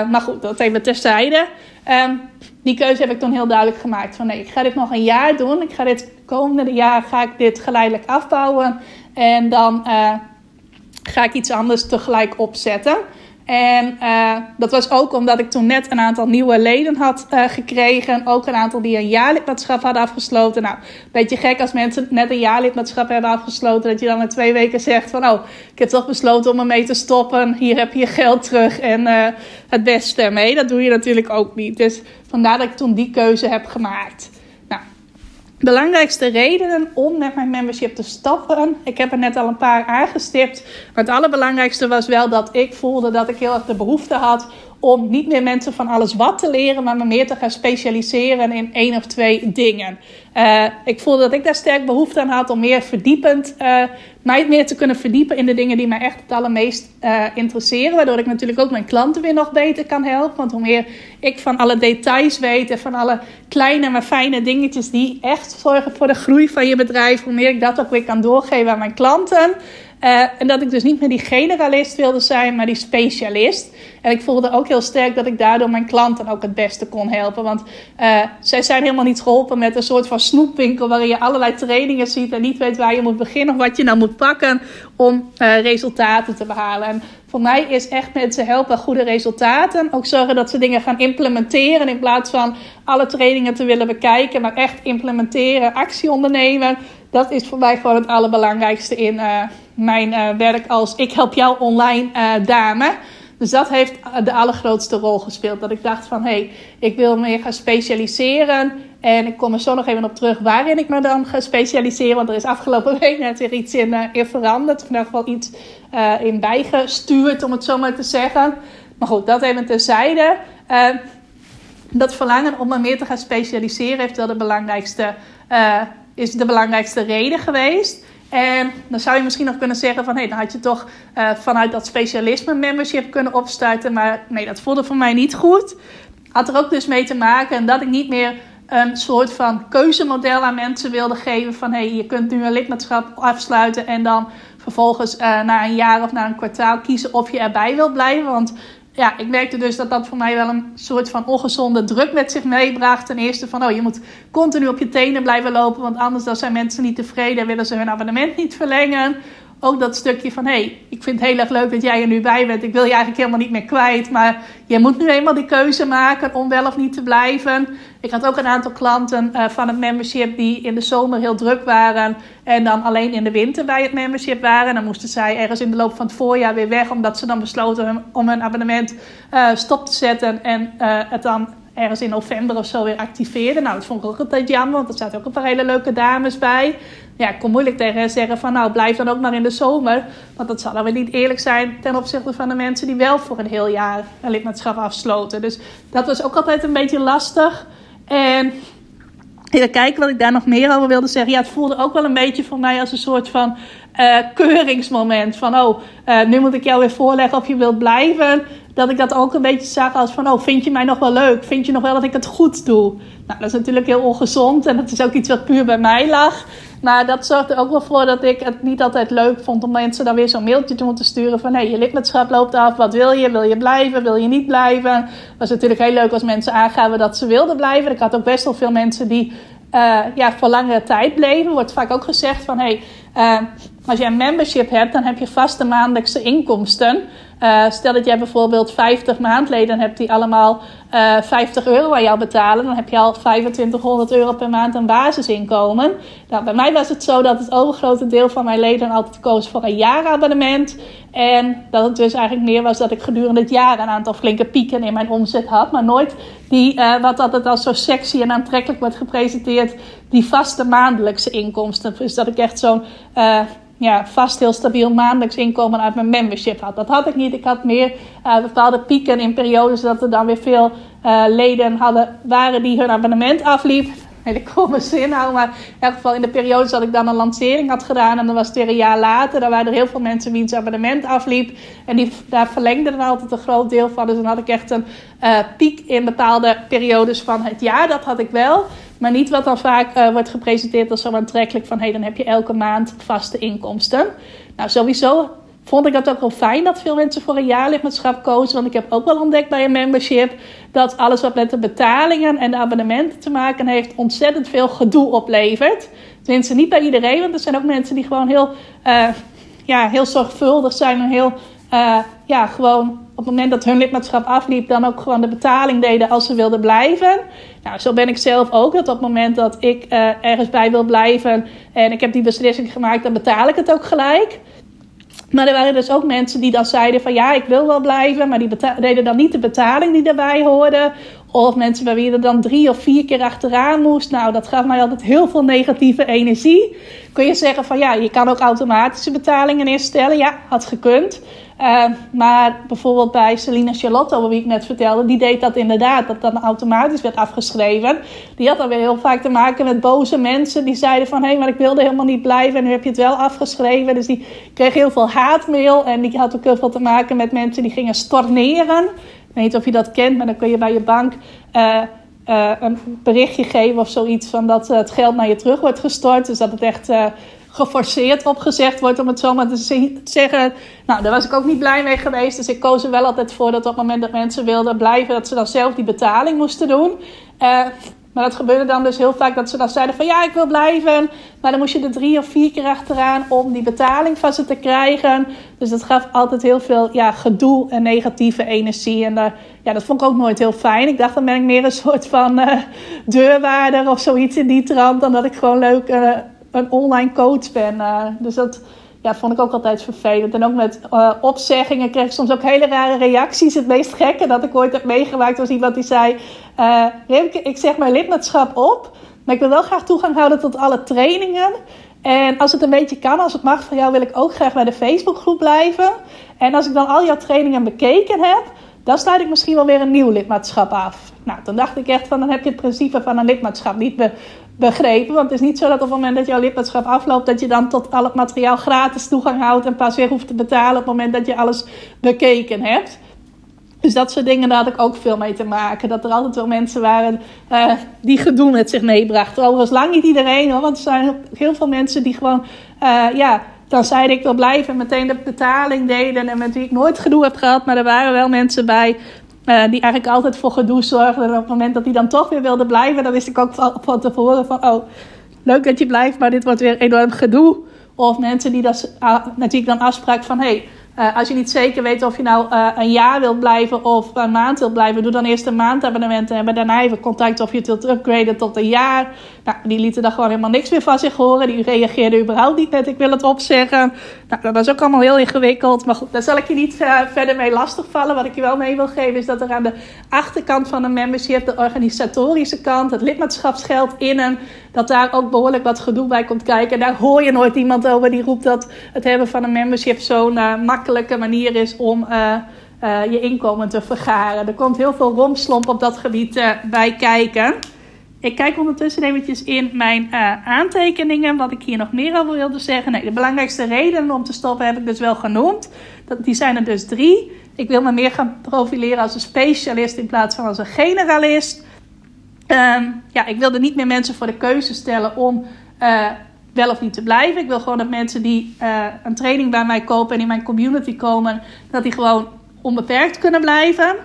Speaker 1: maar goed, dat even terzijde. Um, die keuze heb ik toen heel duidelijk gemaakt. Van nee, ik ga dit nog een jaar doen. Ik ga dit komende jaar ga ik dit geleidelijk afbouwen. En dan ga ik iets anders tegelijk opzetten. En uh, dat was ook omdat ik toen net een aantal nieuwe leden had uh, gekregen. Ook een aantal die een jaarlidmaatschap hadden afgesloten. Nou, een beetje gek als mensen net een jaarlidmaatschap hebben afgesloten. Dat je dan in twee weken zegt van... Oh, ik heb toch besloten om ermee te stoppen. Hier heb je je geld terug en uh, het beste ermee. Dat doe je natuurlijk ook niet. Dus vandaar dat ik toen die keuze heb gemaakt belangrijkste redenen om met mijn membership te stappen. Ik heb er net al een paar aangestipt. Maar het allerbelangrijkste was wel dat ik voelde dat ik heel erg de behoefte had om niet meer mensen van alles wat te leren, maar me meer te gaan specialiseren in één of twee dingen. Uh, ik voelde dat ik daar sterk behoefte aan had om meer verdiepend, uh, mij meer te kunnen verdiepen in de dingen die mij echt het allermeest uh, interesseren. Waardoor ik natuurlijk ook mijn klanten weer nog beter kan helpen. Want hoe meer ik van alle details weet en van alle kleine maar fijne dingetjes die echt zorgen voor de groei van je bedrijf, hoe meer ik dat ook weer kan doorgeven aan mijn klanten. Uh, en dat ik dus niet meer die generalist wilde zijn, maar die specialist. En ik voelde ook heel sterk dat ik daardoor mijn klanten ook het beste kon helpen. Want uh, zij zijn helemaal niet geholpen met een soort van snoepwinkel waarin je allerlei trainingen ziet en niet weet waar je moet beginnen of wat je nou moet pakken om uh, resultaten te behalen. En voor mij is echt mensen helpen goede resultaten. Ook zorgen dat ze dingen gaan implementeren in plaats van alle trainingen te willen bekijken, maar echt implementeren, actie ondernemen. Dat is voor mij gewoon het allerbelangrijkste in uh, mijn uh, werk als ik help jou online uh, dame. Dus dat heeft de allergrootste rol gespeeld. Dat ik dacht van, hé, hey, ik wil meer gaan specialiseren. En ik kom er zo nog even op terug waarin ik me dan ga specialiseren. Want er is afgelopen week net weer iets in, veranderd. Of in ieder geval iets in bijgestuurd, om het zo maar te zeggen. Maar goed, dat even terzijde. Dat verlangen om me meer te gaan specialiseren heeft wel de belangrijkste, is de belangrijkste reden geweest. En dan zou je misschien nog kunnen zeggen van... hé, hey, dan had je toch uh, vanuit dat specialisme membership kunnen opstarten. Maar nee, dat voelde voor mij niet goed. Had er ook dus mee te maken dat ik niet meer een soort van keuzemodel aan mensen wilde geven. Van hé, hey, je kunt nu een lidmaatschap afsluiten en dan vervolgens uh, na een jaar of na een kwartaal kiezen of je erbij wilt blijven. Want ja, ik merkte dus dat dat voor mij wel een soort van ongezonde druk met zich meebracht. Ten eerste van, oh, je moet continu op je tenen blijven lopen, want anders dan zijn mensen niet tevreden en willen ze hun abonnement niet verlengen ook dat stukje van: hé, hey, ik vind het heel erg leuk dat jij er nu bij bent. Ik wil je eigenlijk helemaal niet meer kwijt. Maar je moet nu eenmaal die keuze maken om wel of niet te blijven. Ik had ook een aantal klanten uh, van het membership die in de zomer heel druk waren. En dan alleen in de winter bij het membership waren. Dan moesten zij ergens in de loop van het voorjaar weer weg. Omdat ze dan besloten om hun abonnement uh, stop te zetten. En uh, het dan ergens in november of zo weer activeerde. Nou, dat vond ik ook altijd jammer, want er zaten ook een paar hele leuke dames bij. Ja, ik kon moeilijk tegen hen zeggen van nou, blijf dan ook maar in de zomer. Want dat zal dan weer niet eerlijk zijn ten opzichte van de mensen die wel voor een heel jaar een lidmaatschap afsloten. Dus dat was ook altijd een beetje lastig. En even kijken wat ik daar nog meer over wilde zeggen. Ja, het voelde ook wel een beetje voor mij als een soort van uh, keuringsmoment. Van oh, uh, nu moet ik jou weer voorleggen of je wilt blijven dat ik dat ook een beetje zag als van, oh, vind je mij nog wel leuk? Vind je nog wel dat ik het goed doe? Nou, dat is natuurlijk heel ongezond en dat is ook iets wat puur bij mij lag. Maar dat zorgde ook wel voor dat ik het niet altijd leuk vond om mensen dan weer zo'n mailtje te moeten sturen van, hé, hey, je lidmaatschap loopt af, wat wil je? Wil je blijven? Wil je niet blijven? Het was natuurlijk heel leuk als mensen aangaven dat ze wilden blijven. Ik had ook best wel veel mensen die uh, ja, voor langere tijd bleven. Wordt vaak ook gezegd van, hé, hey, uh, als je een membership hebt, dan heb je vaste maandelijkse inkomsten. Uh, stel dat jij bijvoorbeeld 50 maandleden hebt die allemaal uh, eh, 50 euro aan jou betalen. Dan heb je al 2500 euro per maand een basisinkomen. Nou, bij mij was het zo dat het overgrote deel van mijn leden altijd koos voor een jaarabonnement. En dat het dus eigenlijk meer was dat ik gedurende het jaar een aantal flinke pieken in mijn omzet had. Maar nooit die, uh, wat altijd als zo sexy en aantrekkelijk wordt gepresenteerd, die vaste maandelijkse inkomsten. Dus dat ik echt zo'n ja, vast heel stabiel maandelijks inkomen uit mijn membership had. Dat had ik niet. Ik had meer uh, bepaalde pieken in periodes dat er dan weer veel uh, leden hadden, waren die hun abonnement afliep. Nee, ik mijn zin houden, maar in elk geval in de periodes dat ik dan een lancering had gedaan en dan was het weer een jaar later, dan waren er heel veel mensen wiens abonnement afliep en die, daar verlengde dan altijd een groot deel van. Dus dan had ik echt een uh, piek in bepaalde periodes van het jaar, dat had ik wel. Maar niet wat dan vaak uh, wordt gepresenteerd als zo aantrekkelijk van hé, hey, dan heb je elke maand vaste inkomsten. Nou, sowieso vond ik dat ook wel fijn dat veel mensen voor een jaarlidmaatschap kozen. Want ik heb ook wel ontdekt bij een membership dat alles wat met de betalingen en de abonnementen te maken heeft, ontzettend veel gedoe oplevert. Tenminste, niet bij iedereen, want er zijn ook mensen die gewoon heel, uh, ja, heel zorgvuldig zijn en heel, uh, ja, gewoon op het moment dat hun lidmaatschap afliep, dan ook gewoon de betaling deden als ze wilden blijven. Nou, zo ben ik zelf ook. Dat op het moment dat ik uh, ergens bij wil blijven en ik heb die beslissing gemaakt, dan betaal ik het ook gelijk. Maar er waren dus ook mensen die dan zeiden van ja, ik wil wel blijven, maar die deden dan niet de betaling die daarbij hoorde. Of mensen bij wie er dan drie of vier keer achteraan moest. Nou, dat gaf mij altijd heel veel negatieve energie. Kun je zeggen van ja, je kan ook automatische betalingen instellen. Ja, had gekund. Uh, maar bijvoorbeeld bij Selina Charlotte, over wie ik net vertelde, die deed dat inderdaad, dat dan automatisch werd afgeschreven. Die had dan weer heel vaak te maken met boze mensen die zeiden van hé, hey, maar ik wilde helemaal niet blijven en nu heb je het wel afgeschreven. Dus die kreeg heel veel haatmail en die had ook heel veel te maken met mensen die gingen storneren. Ik weet niet of je dat kent, maar dan kun je bij je bank uh, uh, een berichtje geven of zoiets van dat het geld naar je terug wordt gestort. Dus dat het echt geforceerd opgezegd wordt, om het zo maar te zeggen. Nou, daar was ik ook niet blij mee geweest. Dus ik koos er wel altijd voor dat op het moment dat mensen wilden blijven, dat ze dan zelf die betaling moesten doen. Uh, maar dat gebeurde dan dus heel vaak dat ze dan zeiden van ja, ik wil blijven. Maar dan moest je er drie of vier keer achteraan om die betaling van ze te krijgen. Dus dat gaf altijd heel veel ja, gedoe en negatieve energie. En uh, ja, dat vond ik ook nooit heel fijn. Ik dacht dan ben ik meer een soort van uh, deurwaarder of zoiets in die trant. Dan dat ik gewoon leuk een online coach ben. Uh, dus dat, ja, vond ik ook altijd vervelend. En ook met uh, opzeggingen kreeg ik soms ook hele rare reacties. Het meest gekke dat ik ooit heb meegemaakt was iemand die zei... Uh, ik zeg mijn lidmaatschap op, maar ik wil wel graag toegang houden tot alle trainingen. En als het een beetje kan, als het mag van jou, wil ik ook graag bij de Facebookgroep blijven. En als ik dan al jouw trainingen bekeken heb, dan sluit ik misschien wel weer een nieuw lidmaatschap af. Nou, dan dacht ik echt van, dan heb je het principe van een lidmaatschap niet be begrepen. Want het is niet zo dat op het moment dat jouw lidmaatschap afloopt, dat je dan tot al het materiaal gratis toegang houdt en pas weer hoeft te betalen op het moment dat je alles bekeken hebt. Dus dat soort dingen, daar had ik ook veel mee te maken. Dat er altijd wel mensen waren uh, die gedoe met zich meebrachten. Overigens lang niet iedereen hoor, want er zijn heel veel mensen die gewoon, uh, ja, dan zeiden ik wil blijven en meteen de betaling deden. En met wie ik nooit gedoe heb gehad. Maar er waren wel mensen bij uh, die eigenlijk altijd voor gedoe zorgden. En op het moment dat die dan toch weer wilde blijven, dan wist ik ook van, van tevoren van, oh, leuk dat je blijft, maar dit wordt weer enorm gedoe. Of mensen die dat, natuurlijk dan afspraak van, hey, uh, als je niet zeker weet of je nou uh, een jaar wilt blijven of een maand wilt blijven, doe dan eerst een maandabonnement en hebben daarna even contact of je het wilt upgraden tot een jaar. Nou, die lieten dan gewoon helemaal niks meer van zich horen. Die reageerden überhaupt niet met ik wil het opzeggen. Nou, dat was ook allemaal heel ingewikkeld. Maar goed, daar zal ik je niet uh, verder mee lastigvallen. Wat ik je wel mee wil geven is dat er aan de achterkant van een membership, de organisatorische kant, het lidmaatschapsgeld innen, dat daar ook behoorlijk wat gedoe bij komt kijken. En daar hoor je nooit iemand over die roept dat het hebben van een membership zo'n makkelijke manier is om uh, uh, je inkomen te vergaren. Er komt heel veel romslomp op dat gebied uh, bij kijken. Ik kijk ondertussen eventjes in mijn aantekeningen wat ik hier nog meer over wilde zeggen. Nee, de belangrijkste redenen om te stoppen heb ik dus wel genoemd. Dat, die zijn er dus drie. Ik wil me meer gaan profileren als een specialist in plaats van als een generalist. Um, ja, ik wilde niet meer mensen voor de keuze stellen om wel of niet te blijven. Ik wil gewoon dat mensen die uh, een training bij mij kopen en in mijn community komen, dat die gewoon onbeperkt kunnen blijven.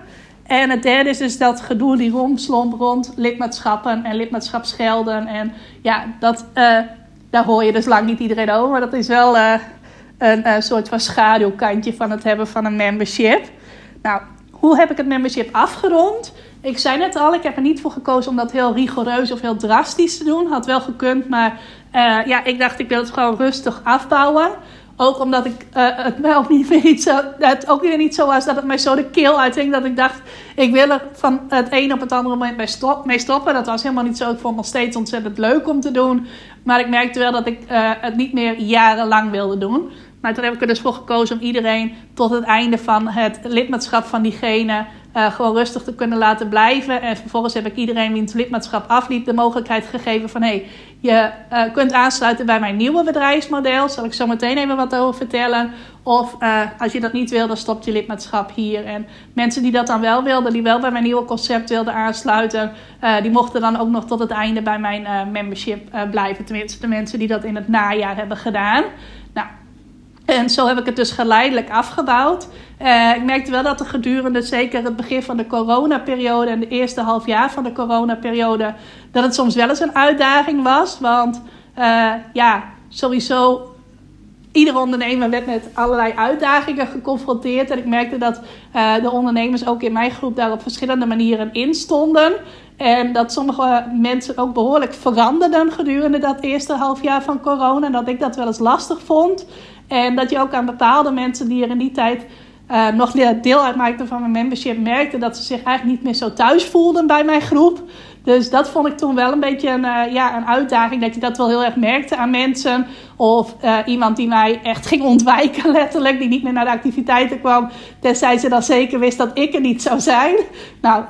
Speaker 1: En het derde is dus dat gedoe, die romslomp rond lidmaatschappen en lidmaatschapsgelden. En ja, dat, uh, daar hoor je dus lang niet iedereen over. Maar dat is wel uh, een soort van schaduwkantje van het hebben van een membership. Nou, hoe heb ik het membership afgerond? Ik zei net al, ik heb er niet voor gekozen om dat heel rigoureus of heel drastisch te doen. Had wel gekund, maar uh, ja, ik dacht ik wil het gewoon rustig afbouwen. Ook omdat ik uh, het wel niet weer niet zo, het ook weer niet zo was dat het mij zo de keel uitging. Dat ik dacht, ik wil er van het een op het andere moment mee, stop, mee stoppen. Dat was helemaal niet zo. Ik vond het nog steeds ontzettend leuk om te doen. Maar ik merkte wel dat ik uh, het niet meer jarenlang wilde doen. Maar toen heb ik er dus voor gekozen om iedereen tot het einde van het lidmaatschap van diegene uh, gewoon rustig te kunnen laten blijven. En vervolgens heb ik iedereen wiens lidmaatschap afliep de mogelijkheid gegeven van hey, je uh, kunt aansluiten bij mijn nieuwe bedrijfsmodel. Zal ik zo meteen even wat over vertellen. Of uh, als je dat niet wil, dan stopt je lidmaatschap hier. En mensen die dat dan wel wilden, die wel bij mijn nieuwe concept wilden aansluiten, die mochten dan ook nog tot het einde bij mijn membership blijven. Tenminste, de mensen die dat in het najaar hebben gedaan. En zo heb ik het dus geleidelijk afgebouwd. Uh, ik merkte wel dat er gedurende zeker het begin van de coronaperiode en de eerste half jaar van de coronaperiode, dat het soms wel eens een uitdaging was. Want uh, ja, sowieso iedere ondernemer werd met allerlei uitdagingen geconfronteerd. En ik merkte dat uh, de ondernemers ook in mijn groep daar op verschillende manieren in stonden. En dat sommige mensen ook behoorlijk veranderden gedurende dat eerste half jaar van corona. En dat ik dat wel eens lastig vond. En dat je ook aan bepaalde mensen die er in die tijd uh, nog deel uitmaakten van mijn membership, merkte dat ze zich eigenlijk niet meer zo thuis voelden bij mijn groep. Dus dat vond ik toen wel een beetje een, uh, ja, een uitdaging. Dat je dat wel heel erg merkte aan mensen. Of uh, iemand die mij echt ging ontwijken, letterlijk. Die niet meer naar de activiteiten kwam. Tenzij ze dan zeker wist dat ik er niet zou zijn. Nou,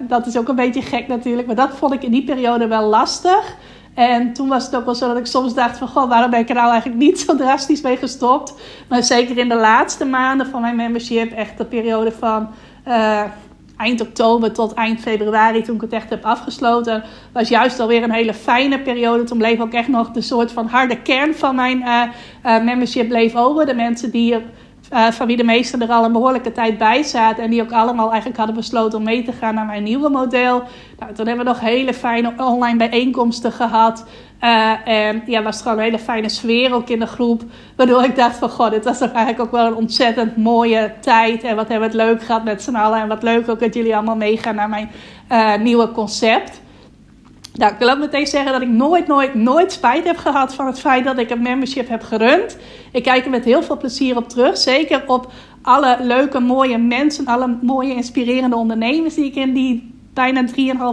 Speaker 1: dat is ook een beetje gek natuurlijk. Maar dat vond ik in die periode wel lastig. En toen was het ook wel zo dat ik soms dacht van... Goh, waarom ben ik er nou eigenlijk niet zo drastisch mee gestopt? Maar zeker in de laatste maanden van mijn membership... echt de periode van uh, eind oktober tot eind februari... toen ik het echt heb afgesloten... was juist alweer een hele fijne periode. Toen bleef ook echt nog de soort van harde kern van mijn uh, uh, membership bleef over. De mensen die... Uh, van wie de meesten er al een behoorlijke tijd bij zaten. En die ook allemaal eigenlijk hadden besloten om mee te gaan naar mijn nieuwe model. Nou, toen hebben we nog hele fijne online bijeenkomsten gehad. Uh, en ja, was het gewoon een hele fijne sfeer ook in de groep. Waardoor ik dacht van, god, dit was toch eigenlijk ook wel een ontzettend mooie tijd. En wat hebben we het leuk gehad met z'n allen. En wat leuk ook dat jullie allemaal meegaan naar mijn uh, nieuwe concept. Nou, ik wil ook meteen zeggen dat ik nooit, nooit, nooit spijt heb gehad van het feit dat ik een membership heb gerund. Ik kijk er met heel veel plezier op terug. Zeker op alle leuke, mooie mensen, alle mooie, inspirerende ondernemers die ik in die bijna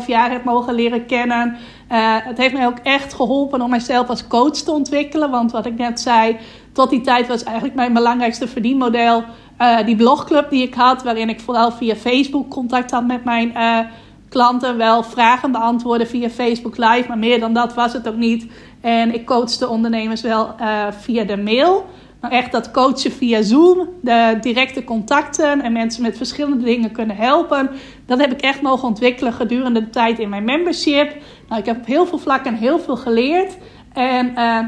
Speaker 1: 3,5 jaar heb mogen leren kennen. Uh, het heeft mij ook echt geholpen om mijzelf als coach te ontwikkelen. Want wat ik net zei, tot die tijd was eigenlijk mijn belangrijkste verdienmodel uh, die blogclub die ik had. Waarin ik vooral via Facebook contact had met mijn uh, klanten. Wel vragen beantwoorden via Facebook Live. Maar meer dan dat was het ook niet. En ik coachte ondernemers wel via de mail. Maar echt dat coachen via Zoom, de directe contacten en mensen met verschillende dingen kunnen helpen. Dat heb ik echt mogen ontwikkelen gedurende de tijd in mijn membership. Nou, ik heb op heel veel vlakken heel veel geleerd. En uh,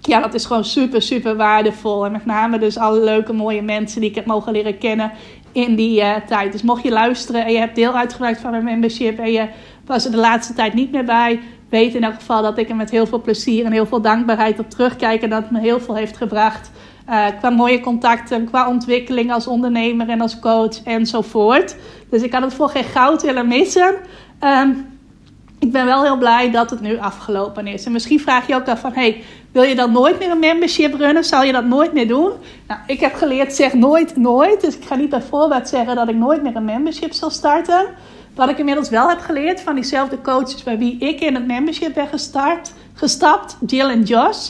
Speaker 1: ja, dat is gewoon super, super waardevol. En met name dus alle leuke, mooie mensen die ik heb mogen leren kennen in die uh, tijd. Dus mocht je luisteren en je hebt deel uitgemaakt van mijn membership en je was er de laatste tijd niet meer bij, weet in elk geval dat ik er met heel veel plezier en heel veel dankbaarheid op terugkijk en dat het me heel veel heeft gebracht. Uh, qua mooie contacten, qua ontwikkeling als ondernemer en als coach enzovoort. Dus ik had het voor geen goud willen missen. Um, ik ben wel heel blij dat het nu afgelopen is. En misschien vraag je ook dan van... Hey, wil je dan nooit meer een membership runnen? Zal je dat nooit meer doen? Nou, ik heb geleerd, zeg nooit, nooit. Dus ik ga niet bij voorbaat zeggen dat ik nooit meer een membership zal starten. Wat ik inmiddels wel heb geleerd van diezelfde coaches... bij wie ik in het membership ben gestart, gestapt, Jill en Josh...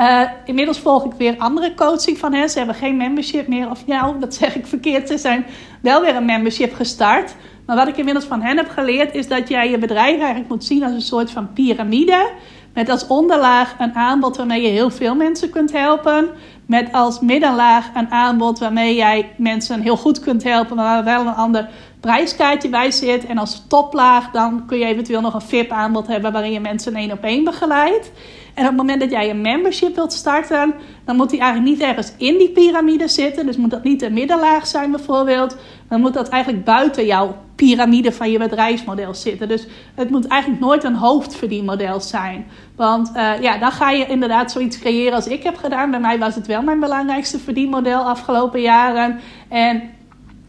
Speaker 1: Uh, inmiddels volg ik weer andere coaching van hen. Ze hebben geen membership meer. Of ja, dat zeg ik verkeerd. Ze zijn wel weer een membership gestart. Maar wat ik inmiddels van hen heb geleerd is dat jij je bedrijf eigenlijk moet zien als een soort van piramide. Met als onderlaag een aanbod waarmee je heel veel mensen kunt helpen. Met als middenlaag een aanbod waarmee jij mensen heel goed kunt helpen, maar waar wel een ander prijskaartje bij zit. En als toplaag dan kun je eventueel nog een VIP-aanbod hebben waarin je mensen één op één begeleidt. En op het moment dat jij een membership wilt starten, dan moet die eigenlijk niet ergens in die piramide zitten. Dus moet dat niet de middenlaag zijn bijvoorbeeld. Dan moet dat eigenlijk buiten jouw piramide van je bedrijfsmodel zitten. Dus het moet eigenlijk nooit een hoofdverdienmodel zijn. Want uh, ja, dan ga je inderdaad zoiets creëren als ik heb gedaan. Bij mij was het wel mijn belangrijkste verdienmodel afgelopen jaren. En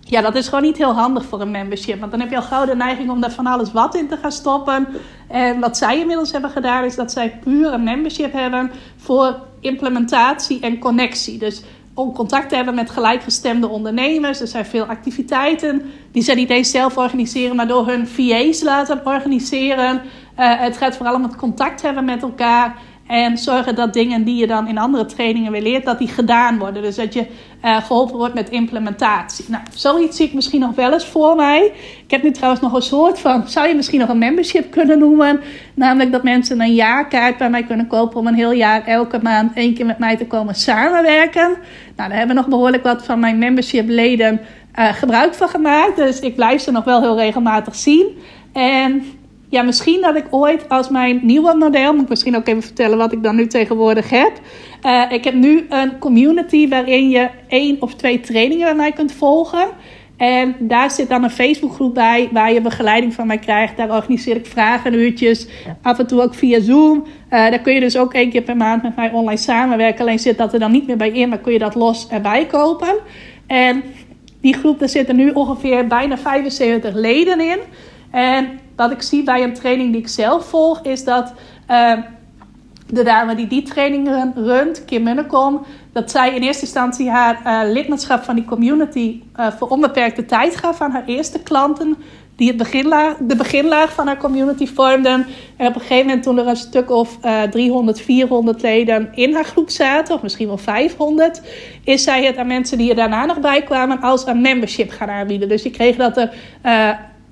Speaker 1: ja, dat is gewoon niet heel handig voor een membership. Want dan heb je al gauw de neiging om daar van alles wat in te gaan stoppen. En wat zij inmiddels hebben gedaan, is dat zij puur een membership hebben voor implementatie en connectie. Dus om contact te hebben met gelijkgestemde ondernemers. Er zijn veel activiteiten die zij niet eens zelf organiseren, maar door hun VA's laten organiseren. Uh, het gaat vooral om het contact hebben met elkaar. En zorgen dat dingen die je dan in andere trainingen weer leert, dat die gedaan worden. Dus dat je uh, geholpen wordt met implementatie. Nou, zoiets zie ik misschien nog wel eens voor mij. Ik heb nu trouwens nog een soort van, zou je misschien nog een membership kunnen noemen? Namelijk dat mensen een jaarkaart bij mij kunnen kopen om een heel jaar elke maand één keer met mij te komen samenwerken. Nou, daar hebben nog behoorlijk wat van mijn membership leden uh, gebruik van gemaakt. Dus ik blijf ze nog wel heel regelmatig zien. En ja, misschien dat ik ooit als mijn nieuwe model, moet ik misschien ook even vertellen wat ik dan nu tegenwoordig heb. Uh, ik heb nu een community waarin je één of twee trainingen bij mij kunt volgen. En daar zit dan een Facebookgroep bij waar je begeleiding van mij krijgt. Daar organiseer ik vragenuurtjes, af en toe ook via Zoom. Uh, daar kun je dus ook één keer per maand met mij online samenwerken. Alleen zit dat er dan niet meer bij in, maar kun je dat los erbij kopen. En die groep, daar zitten nu ongeveer bijna 75 leden in. En wat ik zie bij een training die ik zelf volg, is dat uh, de dame die die training runt, Kim Munnekom, dat zij in eerste instantie haar uh, lidmaatschap van die community uh, voor onbeperkte tijd gaf aan haar eerste klanten. Die beginlaag, de beginlaag van haar community vormden. En op een gegeven moment, toen er een stuk of 300, 400 leden in haar groep zaten, of misschien wel 500, is zij het aan mensen die er daarna nog bij kwamen als een membership gaan aanbieden. Dus je kreeg dat er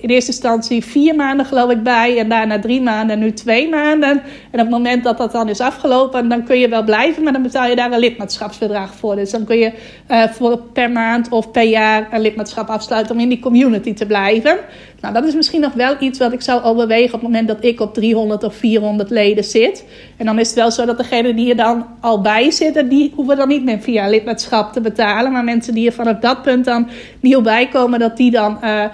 Speaker 1: in eerste instantie vier maanden geloof ik bij. En daarna drie maanden en nu twee maanden. En op het moment dat dat dan is afgelopen, dan kun je wel blijven. Maar dan betaal je daar een lidmaatschapsverdrag voor. Dus dan kun je uh, voor per maand of per jaar een lidmaatschap afsluiten om in die community te blijven. Nou, dat is misschien nog wel iets wat ik zou overwegen op het moment dat ik op 300 of 400 leden zit. En dan is het wel zo dat degenen die er dan al bij zitten, die hoeven dan niet meer via lidmaatschap te betalen. Maar mensen die er vanaf dat punt dan nieuw bij komen, dat die dan uh,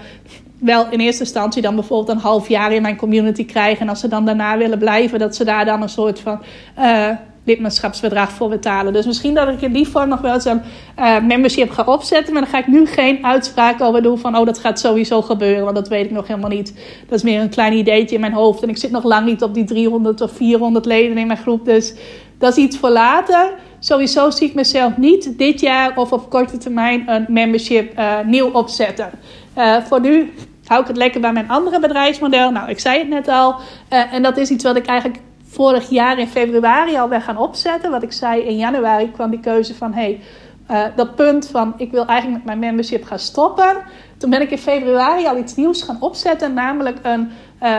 Speaker 1: wel in eerste instantie dan bijvoorbeeld een half jaar in mijn community krijgen. En als ze dan daarna willen blijven, dat ze daar dan een soort van uh, lidmaatschapsbedrag voor betalen. Dus misschien dat ik in die vorm nog wel eens een uh, membership ga opzetten. Maar dan ga ik nu geen uitspraak over doen van... oh, dat gaat sowieso gebeuren, want dat weet ik nog helemaal niet. Dat is meer een klein ideetje in mijn hoofd. En ik zit nog lang niet op die 300 of 400 leden in mijn groep. Dus dat is iets voor later. Sowieso zie ik mezelf niet dit jaar of op korte termijn een membership uh, nieuw opzetten. Uh, voor nu hou ik het lekker bij mijn andere bedrijfsmodel. Nou, ik zei het net al. Uh, en dat is iets wat ik eigenlijk vorig jaar in februari al ben gaan opzetten. Wat ik zei in januari kwam die keuze van... Hey, uh, dat punt van ik wil eigenlijk met mijn membership gaan stoppen. Toen ben ik in februari al iets nieuws gaan opzetten. Namelijk een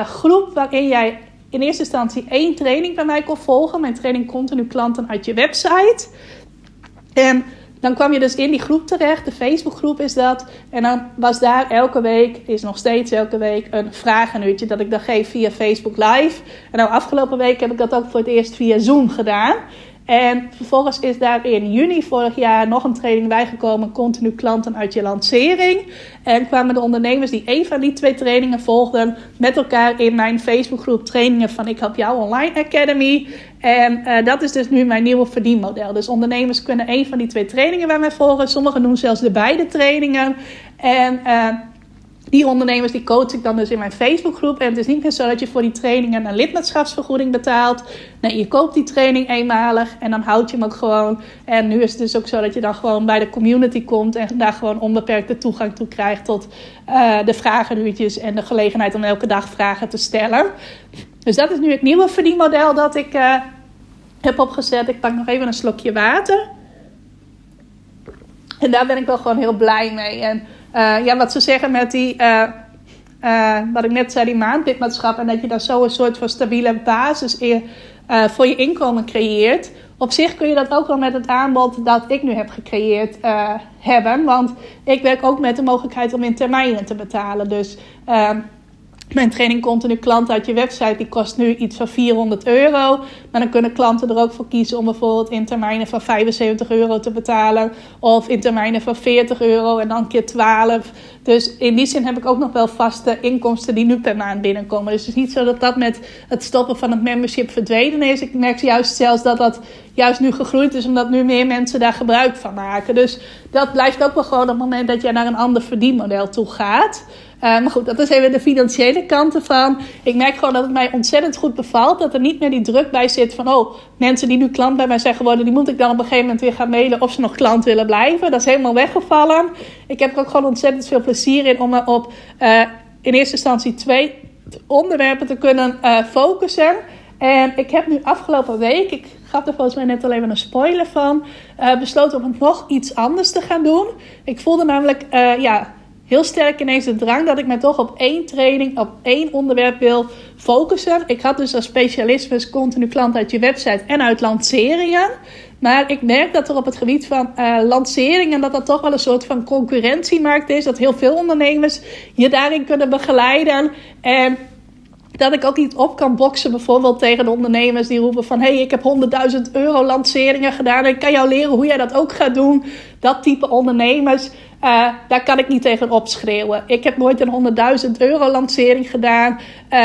Speaker 1: groep waarin jij in eerste instantie één training bij mij kon volgen. Mijn training continu klanten uit je website. En dan kwam je dus in die groep terecht. De Facebookgroep is dat. En dan was daar elke week, is nog steeds elke week, een vragenuurtje dat ik dan geef via Facebook Live. En nou, afgelopen week heb ik dat ook voor het eerst via Zoom gedaan. En vervolgens is daar in juni vorig jaar nog een training bijgekomen, continu klanten uit je lancering. En kwamen de ondernemers die een van die twee trainingen volgden met elkaar in mijn Facebookgroep trainingen van Ik Help Jou Online Academy. En uh, dat is dus nu mijn nieuwe verdienmodel. Dus ondernemers kunnen een van die twee trainingen bij mij volgen. Sommigen doen zelfs de beide trainingen. En uh, die ondernemers die coach ik dan dus in mijn Facebookgroep. En het is niet meer zo dat je voor die trainingen een lidmaatschapsvergoeding betaalt. Nee, je koopt die training eenmalig en dan houd je hem ook gewoon. En nu is het dus ook zo dat je dan gewoon bij de community komt en daar gewoon onbeperkte toegang toe krijgt tot uh, de vragenuurtjes en de gelegenheid om elke dag vragen te stellen. Dus dat is nu het nieuwe verdienmodel dat ik uh, heb opgezet. Ik pak nog even een slokje water. En daar ben ik wel gewoon heel blij mee. En uh, ja, wat ze zeggen met die, uh, wat ik net zei, die maandlidmaatschap. En dat je dan zo een soort van stabiele basis in, voor je inkomen creëert. Op zich kun je dat ook wel met het aanbod dat ik nu heb gecreëerd hebben. Want ik werk ook met de mogelijkheid om in termijnen te betalen. Dus ehm, mijn training continu klanten uit je website, die kost nu iets van 400 euro. Maar dan kunnen klanten er ook voor kiezen om bijvoorbeeld in termijnen van 75 euro te betalen. Of in termijnen van 40 euro en dan keer 12. Dus in die zin heb ik ook nog wel vaste inkomsten die nu per maand binnenkomen. Dus het is niet zo dat dat met het stoppen van het membership verdwenen is. Ik merk juist zelfs dat dat juist nu gegroeid is, omdat nu meer mensen daar gebruik van maken. Dus dat blijft ook wel gewoon op het moment dat je naar een ander verdienmodel toe gaat. Uh, maar goed, dat is even de financiële kant ervan. Ik merk gewoon dat het mij ontzettend goed bevalt. Dat er niet meer die druk bij zit van... oh, mensen die nu klant bij mij zijn geworden... die moet ik dan op een gegeven moment weer gaan mailen... of ze nog klant willen blijven. Dat is helemaal weggevallen. Ik heb er ook gewoon ontzettend veel plezier in... om me op uh, in eerste instantie twee onderwerpen te kunnen uh, focussen... En ik heb nu afgelopen week, ik gaf er volgens mij net al even een spoiler van, besloten om nog iets anders te gaan doen. Ik voelde namelijk, ja, heel sterk ineens de drang dat ik me toch op één training, op één onderwerp wil focussen. Ik had dus als specialisme continu klant uit je website en uit lanceringen. Maar ik merk dat er op het gebied van uh, lanceringen, dat dat toch wel een soort van concurrentiemarkt is. Dat heel veel ondernemers je daarin kunnen begeleiden. En dat ik ook niet op kan boksen, bijvoorbeeld tegen de ondernemers die roepen van... hey, ik heb 100.000 euro lanceringen gedaan en ik kan jou leren hoe jij dat ook gaat doen. Dat type ondernemers, uh, daar kan ik niet tegen opschreeuwen. Ik heb nooit een 100.000 euro lancering gedaan.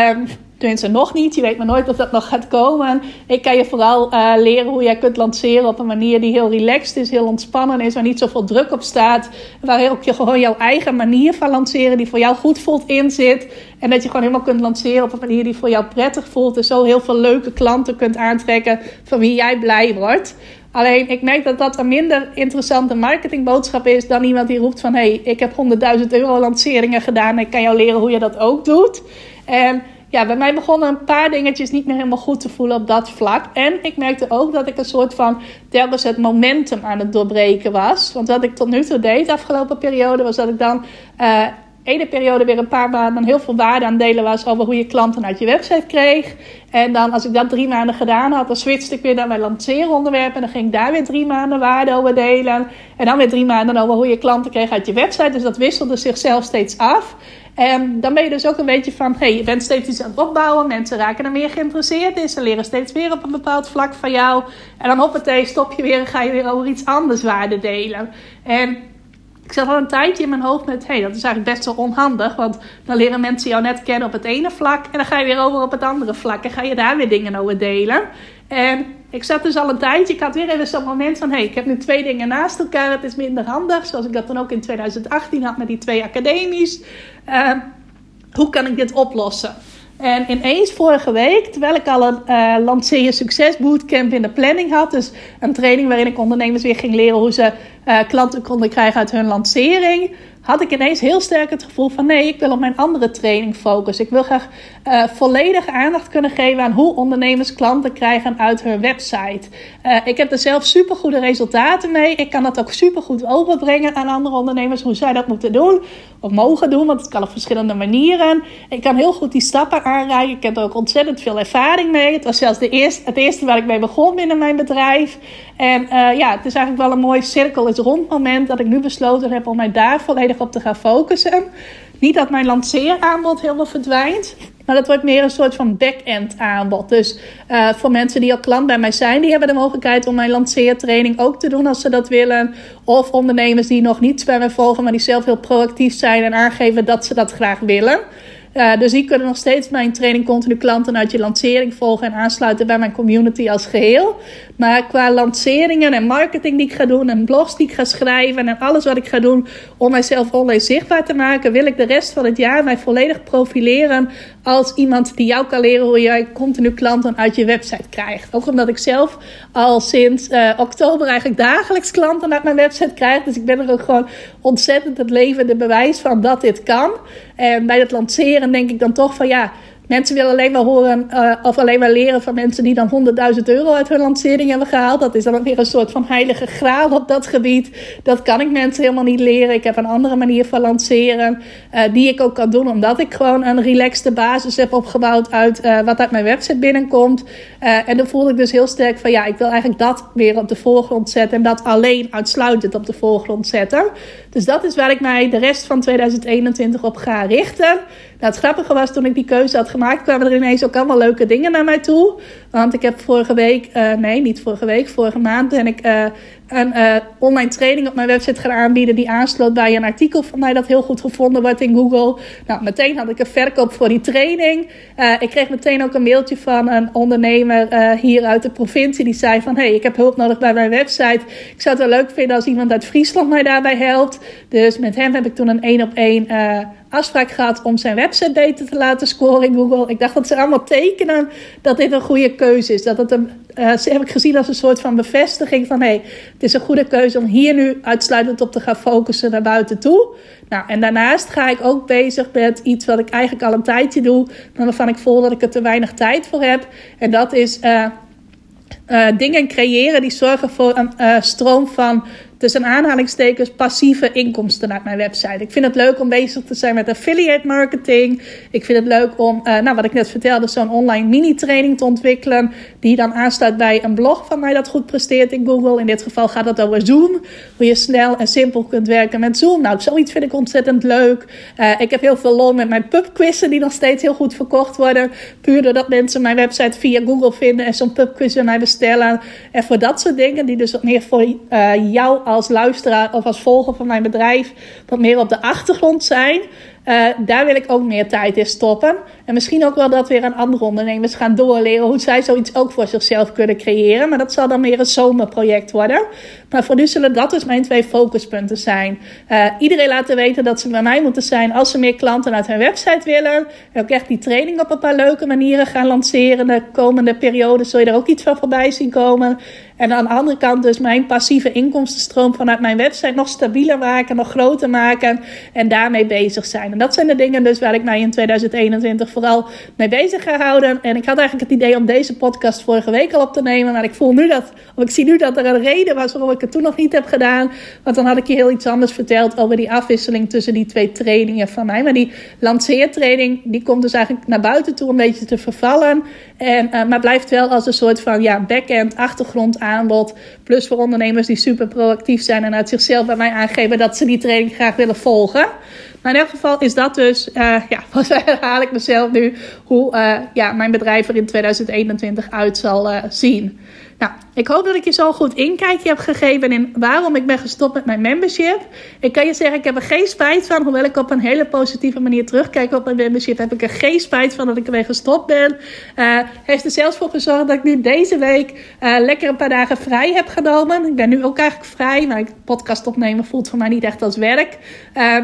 Speaker 1: Um, Tenminste, nog niet. Je weet maar nooit of dat nog gaat komen. Ik kan je vooral uh, leren hoe jij kunt lanceren op een manier die heel relaxed is, heel ontspannen is, waar niet zoveel druk op staat. Waar ook je gewoon jouw eigen manier van lanceren, die voor jou goed voelt, in zit. En dat je gewoon helemaal kunt lanceren op een manier die voor jou prettig voelt. En zo heel veel leuke klanten kunt aantrekken van wie jij blij wordt. Alleen ik merk dat dat een minder interessante marketingboodschap is dan iemand die roept van hé, hey, ik heb 100.000 euro lanceringen gedaan en ik kan jou leren hoe je dat ook doet. En ja, bij mij begonnen een paar dingetjes niet meer helemaal goed te voelen op dat vlak. En ik merkte ook dat ik een soort van telkens het momentum aan het doorbreken was. Want wat ik tot nu toe deed de afgelopen periode was dat ik dan uh, ene periode weer een paar maanden heel veel waarde aan delen was over hoe je klanten uit je website kreeg. En dan als ik dat drie maanden gedaan had, dan switchte ik weer naar mijn lanceeronderwerp. En dan ging ik daar weer drie maanden waarde over delen. En dan weer drie maanden over hoe je klanten kreeg uit je website. Dus dat wisselde zichzelf steeds af. En dan ben je dus ook een beetje van, hey, je bent steeds iets aan het opbouwen. Mensen raken er meer geïnteresseerd in. Ze leren steeds weer op een bepaald vlak van jou. En dan hoppatee, stop je weer en ga je weer over iets anders waarde delen. En ik zat al een tijdje in mijn hoofd met, hey, dat is eigenlijk best wel onhandig. Want dan leren mensen jou net kennen op het ene vlak. En dan ga je weer over op het andere vlak. En ga je daar weer dingen over delen. En ik zat dus al een tijdje. Ik had weer even zo'n moment van: hé, hey, ik heb nu twee dingen naast elkaar. Het is minder handig. Zoals ik dat dan ook in 2018 had met die twee academies. Uh, hoe kan ik dit oplossen? En ineens vorige week, terwijl ik al een uh, lanceer succes bootcamp in de planning had, dus een training waarin ik ondernemers weer ging leren hoe ze uh, klanten konden krijgen uit hun lancering, had ik ineens heel sterk het gevoel van nee, ik wil op mijn andere training focussen. Ik wil graag uh, volledige aandacht kunnen geven aan hoe ondernemers klanten krijgen uit hun website. Uh, ik heb er zelf super goede resultaten mee. Ik kan dat ook super goed overbrengen aan andere ondernemers hoe zij dat moeten doen of mogen doen, want het kan op verschillende manieren. Ik kan heel goed die stappen aanreiken. Ik heb er ook ontzettend veel ervaring mee. Het was zelfs de eerste, het eerste waar ik mee begon binnen mijn bedrijf. En uh, ja, het is eigenlijk wel een mooi cirkel is rond moment dat ik nu besloten heb om mij daar volledig op te gaan focussen. Niet dat mijn lanceeraanbod helemaal verdwijnt. Maar dat wordt meer een soort van back-end aanbod. Dus uh, voor mensen die al klant bij mij zijn, die hebben de mogelijkheid om mijn lanceertraining ook te doen als ze dat willen. Of ondernemers die nog niets bij mij volgen, maar die zelf heel proactief zijn en aangeven dat ze dat graag willen. Uh, dus die kunnen nog steeds mijn training continu klanten uit je lancering volgen en aansluiten bij mijn community als geheel. Maar qua lanceringen en marketing die ik ga doen en blogs die ik ga schrijven en alles wat ik ga doen om mijzelf online zichtbaar te maken, wil ik de rest van het jaar mij volledig profileren als iemand die jou kan leren hoe jij continu klanten uit je website krijgt. Ook omdat ik zelf al sinds uh, oktober eigenlijk dagelijks klanten uit mijn website krijg. Dus ik ben er ook gewoon ontzettend het levende bewijs van dat dit kan. En bij het lanceren denk ik dan toch van ja Mensen willen alleen maar horen uh, of alleen maar leren van mensen die dan 100.000 euro uit hun lancering hebben gehaald. Dat is dan weer een soort van heilige graal op dat gebied. Dat kan ik mensen helemaal niet leren. Ik heb een andere manier van lanceren uh, die ik ook kan doen omdat ik gewoon een relaxte basis heb opgebouwd uit uh, wat uit mijn website binnenkomt. en dan voelde ik dus heel sterk van ja, ik wil eigenlijk dat weer op de voorgrond zetten en dat alleen uitsluitend op de voorgrond zetten. Dus dat is waar ik mij de rest van 2021 op ga richten. Nou, het grappige was, toen ik die keuze had gemaakt, kwamen er ineens ook allemaal leuke dingen naar mij toe. Want ik heb vorige week, uh, nee, niet vorige week, vorige maand ben ik uh, een uh, online training op mijn website gaan aanbieden die aansloot bij een artikel van mij dat heel goed gevonden wordt in Google. Nou, meteen had ik een verkoop voor die training. ik kreeg meteen ook een mailtje van een ondernemer hier uit de provincie die zei van, hey, ik heb hulp nodig bij mijn website. Ik zou het wel leuk vinden als iemand uit Friesland mij daarbij helpt. Dus met hem heb ik toen een één op één afspraak gehad om zijn website beter te laten scoren in Google. Ik dacht dat ze allemaal tekenen dat dit een goede keuze is. Dat het een, uh, ze heb ik gezien als een soort van bevestiging van hé, hey, het is een goede keuze om hier nu uitsluitend op te gaan focussen naar buiten toe. Nou, en daarnaast ga ik ook bezig met iets wat ik eigenlijk al een tijdje doe, maar waarvan ik voel dat ik er te weinig tijd voor heb. En dat is uh, uh, dingen creëren die zorgen voor een stroom van tussen aanhalingstekens passieve inkomsten uit mijn website. Ik vind het leuk om bezig te zijn met affiliate marketing. Ik vind het leuk om, uh, nou wat ik net vertelde, zo'n online mini-training te ontwikkelen. Die dan aansluit bij een blog van mij dat goed presteert in Google. In dit geval gaat het over Zoom. Hoe je snel en simpel kunt werken met Zoom. Nou, zoiets vind ik ontzettend leuk. Uh, ik heb heel veel lol met mijn pubquizzen die nog steeds heel goed verkocht worden. Puur doordat mensen mijn website via Google vinden en zo'n pubquiz bij mij bestellen. En voor dat soort dingen die dus wat meer voor uh, jou als luisteraar of als volger van mijn bedrijf wat meer op de achtergrond zijn. Uh, daar wil ik ook meer tijd in stoppen. En misschien ook wel dat weer aan andere ondernemers gaan doorleren hoe zij zoiets ook voor zichzelf kunnen creëren. Maar dat zal dan meer een zomerproject worden. Maar voor nu zullen dat dus mijn twee focuspunten zijn. Uh, iedereen laten weten dat ze bij mij moeten zijn als ze meer klanten uit hun website willen. En ook echt die training op een paar leuke manieren gaan lanceren. De komende periode zul je er ook iets van voorbij zien komen. En aan de andere kant dus mijn passieve inkomstenstroom vanuit mijn website nog stabieler maken, nog groter maken en daarmee bezig zijn. En dat zijn de dingen dus waar ik mij in 2021 vooral mee bezig ga houden. En ik had eigenlijk het idee om deze podcast vorige week al op te nemen, maar ik voel nu dat, ik zie nu dat er een reden was waarom ik het toen nog niet heb gedaan. Want dan had ik je heel iets anders verteld over die afwisseling tussen die twee trainingen van mij. Maar die lanceertraining, die komt dus eigenlijk naar buiten toe een beetje te vervallen. En, uh, maar blijft wel als een soort van ja, back-end achtergrond aanbod. Plus voor ondernemers die super proactief zijn en uit zichzelf bij mij aangeven dat ze die training graag willen volgen. Maar in elk geval is dat dus, uh, ja, wat herhaal ik mezelf nu, hoe uh, ja, mijn bedrijf er in 2021 uit zal uh, zien. Nou, ik hoop dat ik je zo goed inkijkje heb gegeven in waarom ik ben gestopt met mijn membership. Ik kan je zeggen, ik heb er geen spijt van. Hoewel ik op een hele positieve manier terugkijk op mijn membership, heb ik er geen spijt van dat ik ermee gestopt ben. Uh, heeft er zelfs voor gezorgd dat ik nu deze week uh, lekker een paar dagen vrij heb genomen. Ik ben nu ook eigenlijk vrij, maar podcast opnemen voelt voor mij niet echt als werk. Uh,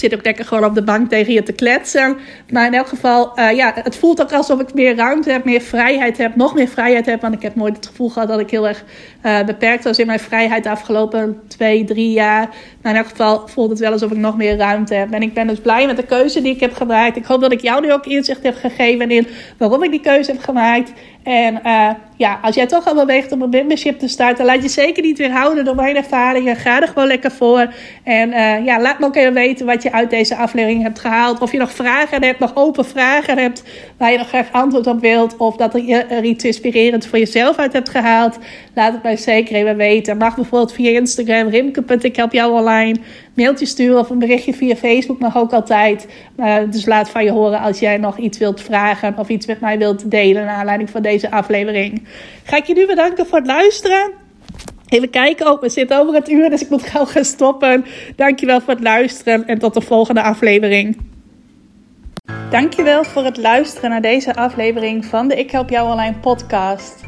Speaker 1: zit ook lekker gewoon op de bank tegen je te kletsen. Maar in elk geval, uh, ja, het voelt ook alsof ik meer ruimte heb, meer vrijheid heb, nog meer vrijheid heb. Want ik heb nooit het gevoel gehad dat ik heel erg uh, beperkt was in mijn vrijheid de afgelopen twee, drie jaar. Maar in elk geval voelt het wel alsof ik nog meer ruimte heb. En ik ben dus blij met de keuze die ik heb gemaakt. Ik hoop dat ik jou nu ook inzicht heb gegeven in waarom ik die keuze heb gemaakt. En uh, ja, als jij toch al beweegt om een membership te starten, laat je zeker niet weerhouden door mijn ervaringen. Ga er gewoon lekker voor. En uh, ja, laat me ook even weten wat je uit deze aflevering hebt gehaald. Of je nog vragen hebt, nog open vragen hebt, waar je nog graag antwoord op wilt. Of dat je er iets inspirerends voor jezelf uit hebt gehaald. Laat het mij zeker even weten. Mag bijvoorbeeld via Instagram, rimke.ik help jou online. Mailtje sturen of een berichtje via Facebook mag ook altijd. Uh, dus laat van je horen als jij nog iets wilt vragen of iets met mij wilt delen naar aanleiding van deze aflevering. Ga ik je nu bedanken voor het luisteren. Even kijken, oh, we zitten over het uur, dus ik moet gauw gaan stoppen. Dankjewel voor het luisteren en tot de volgende aflevering. Dankjewel voor het luisteren naar deze aflevering van de Ik Help Jou Online podcast.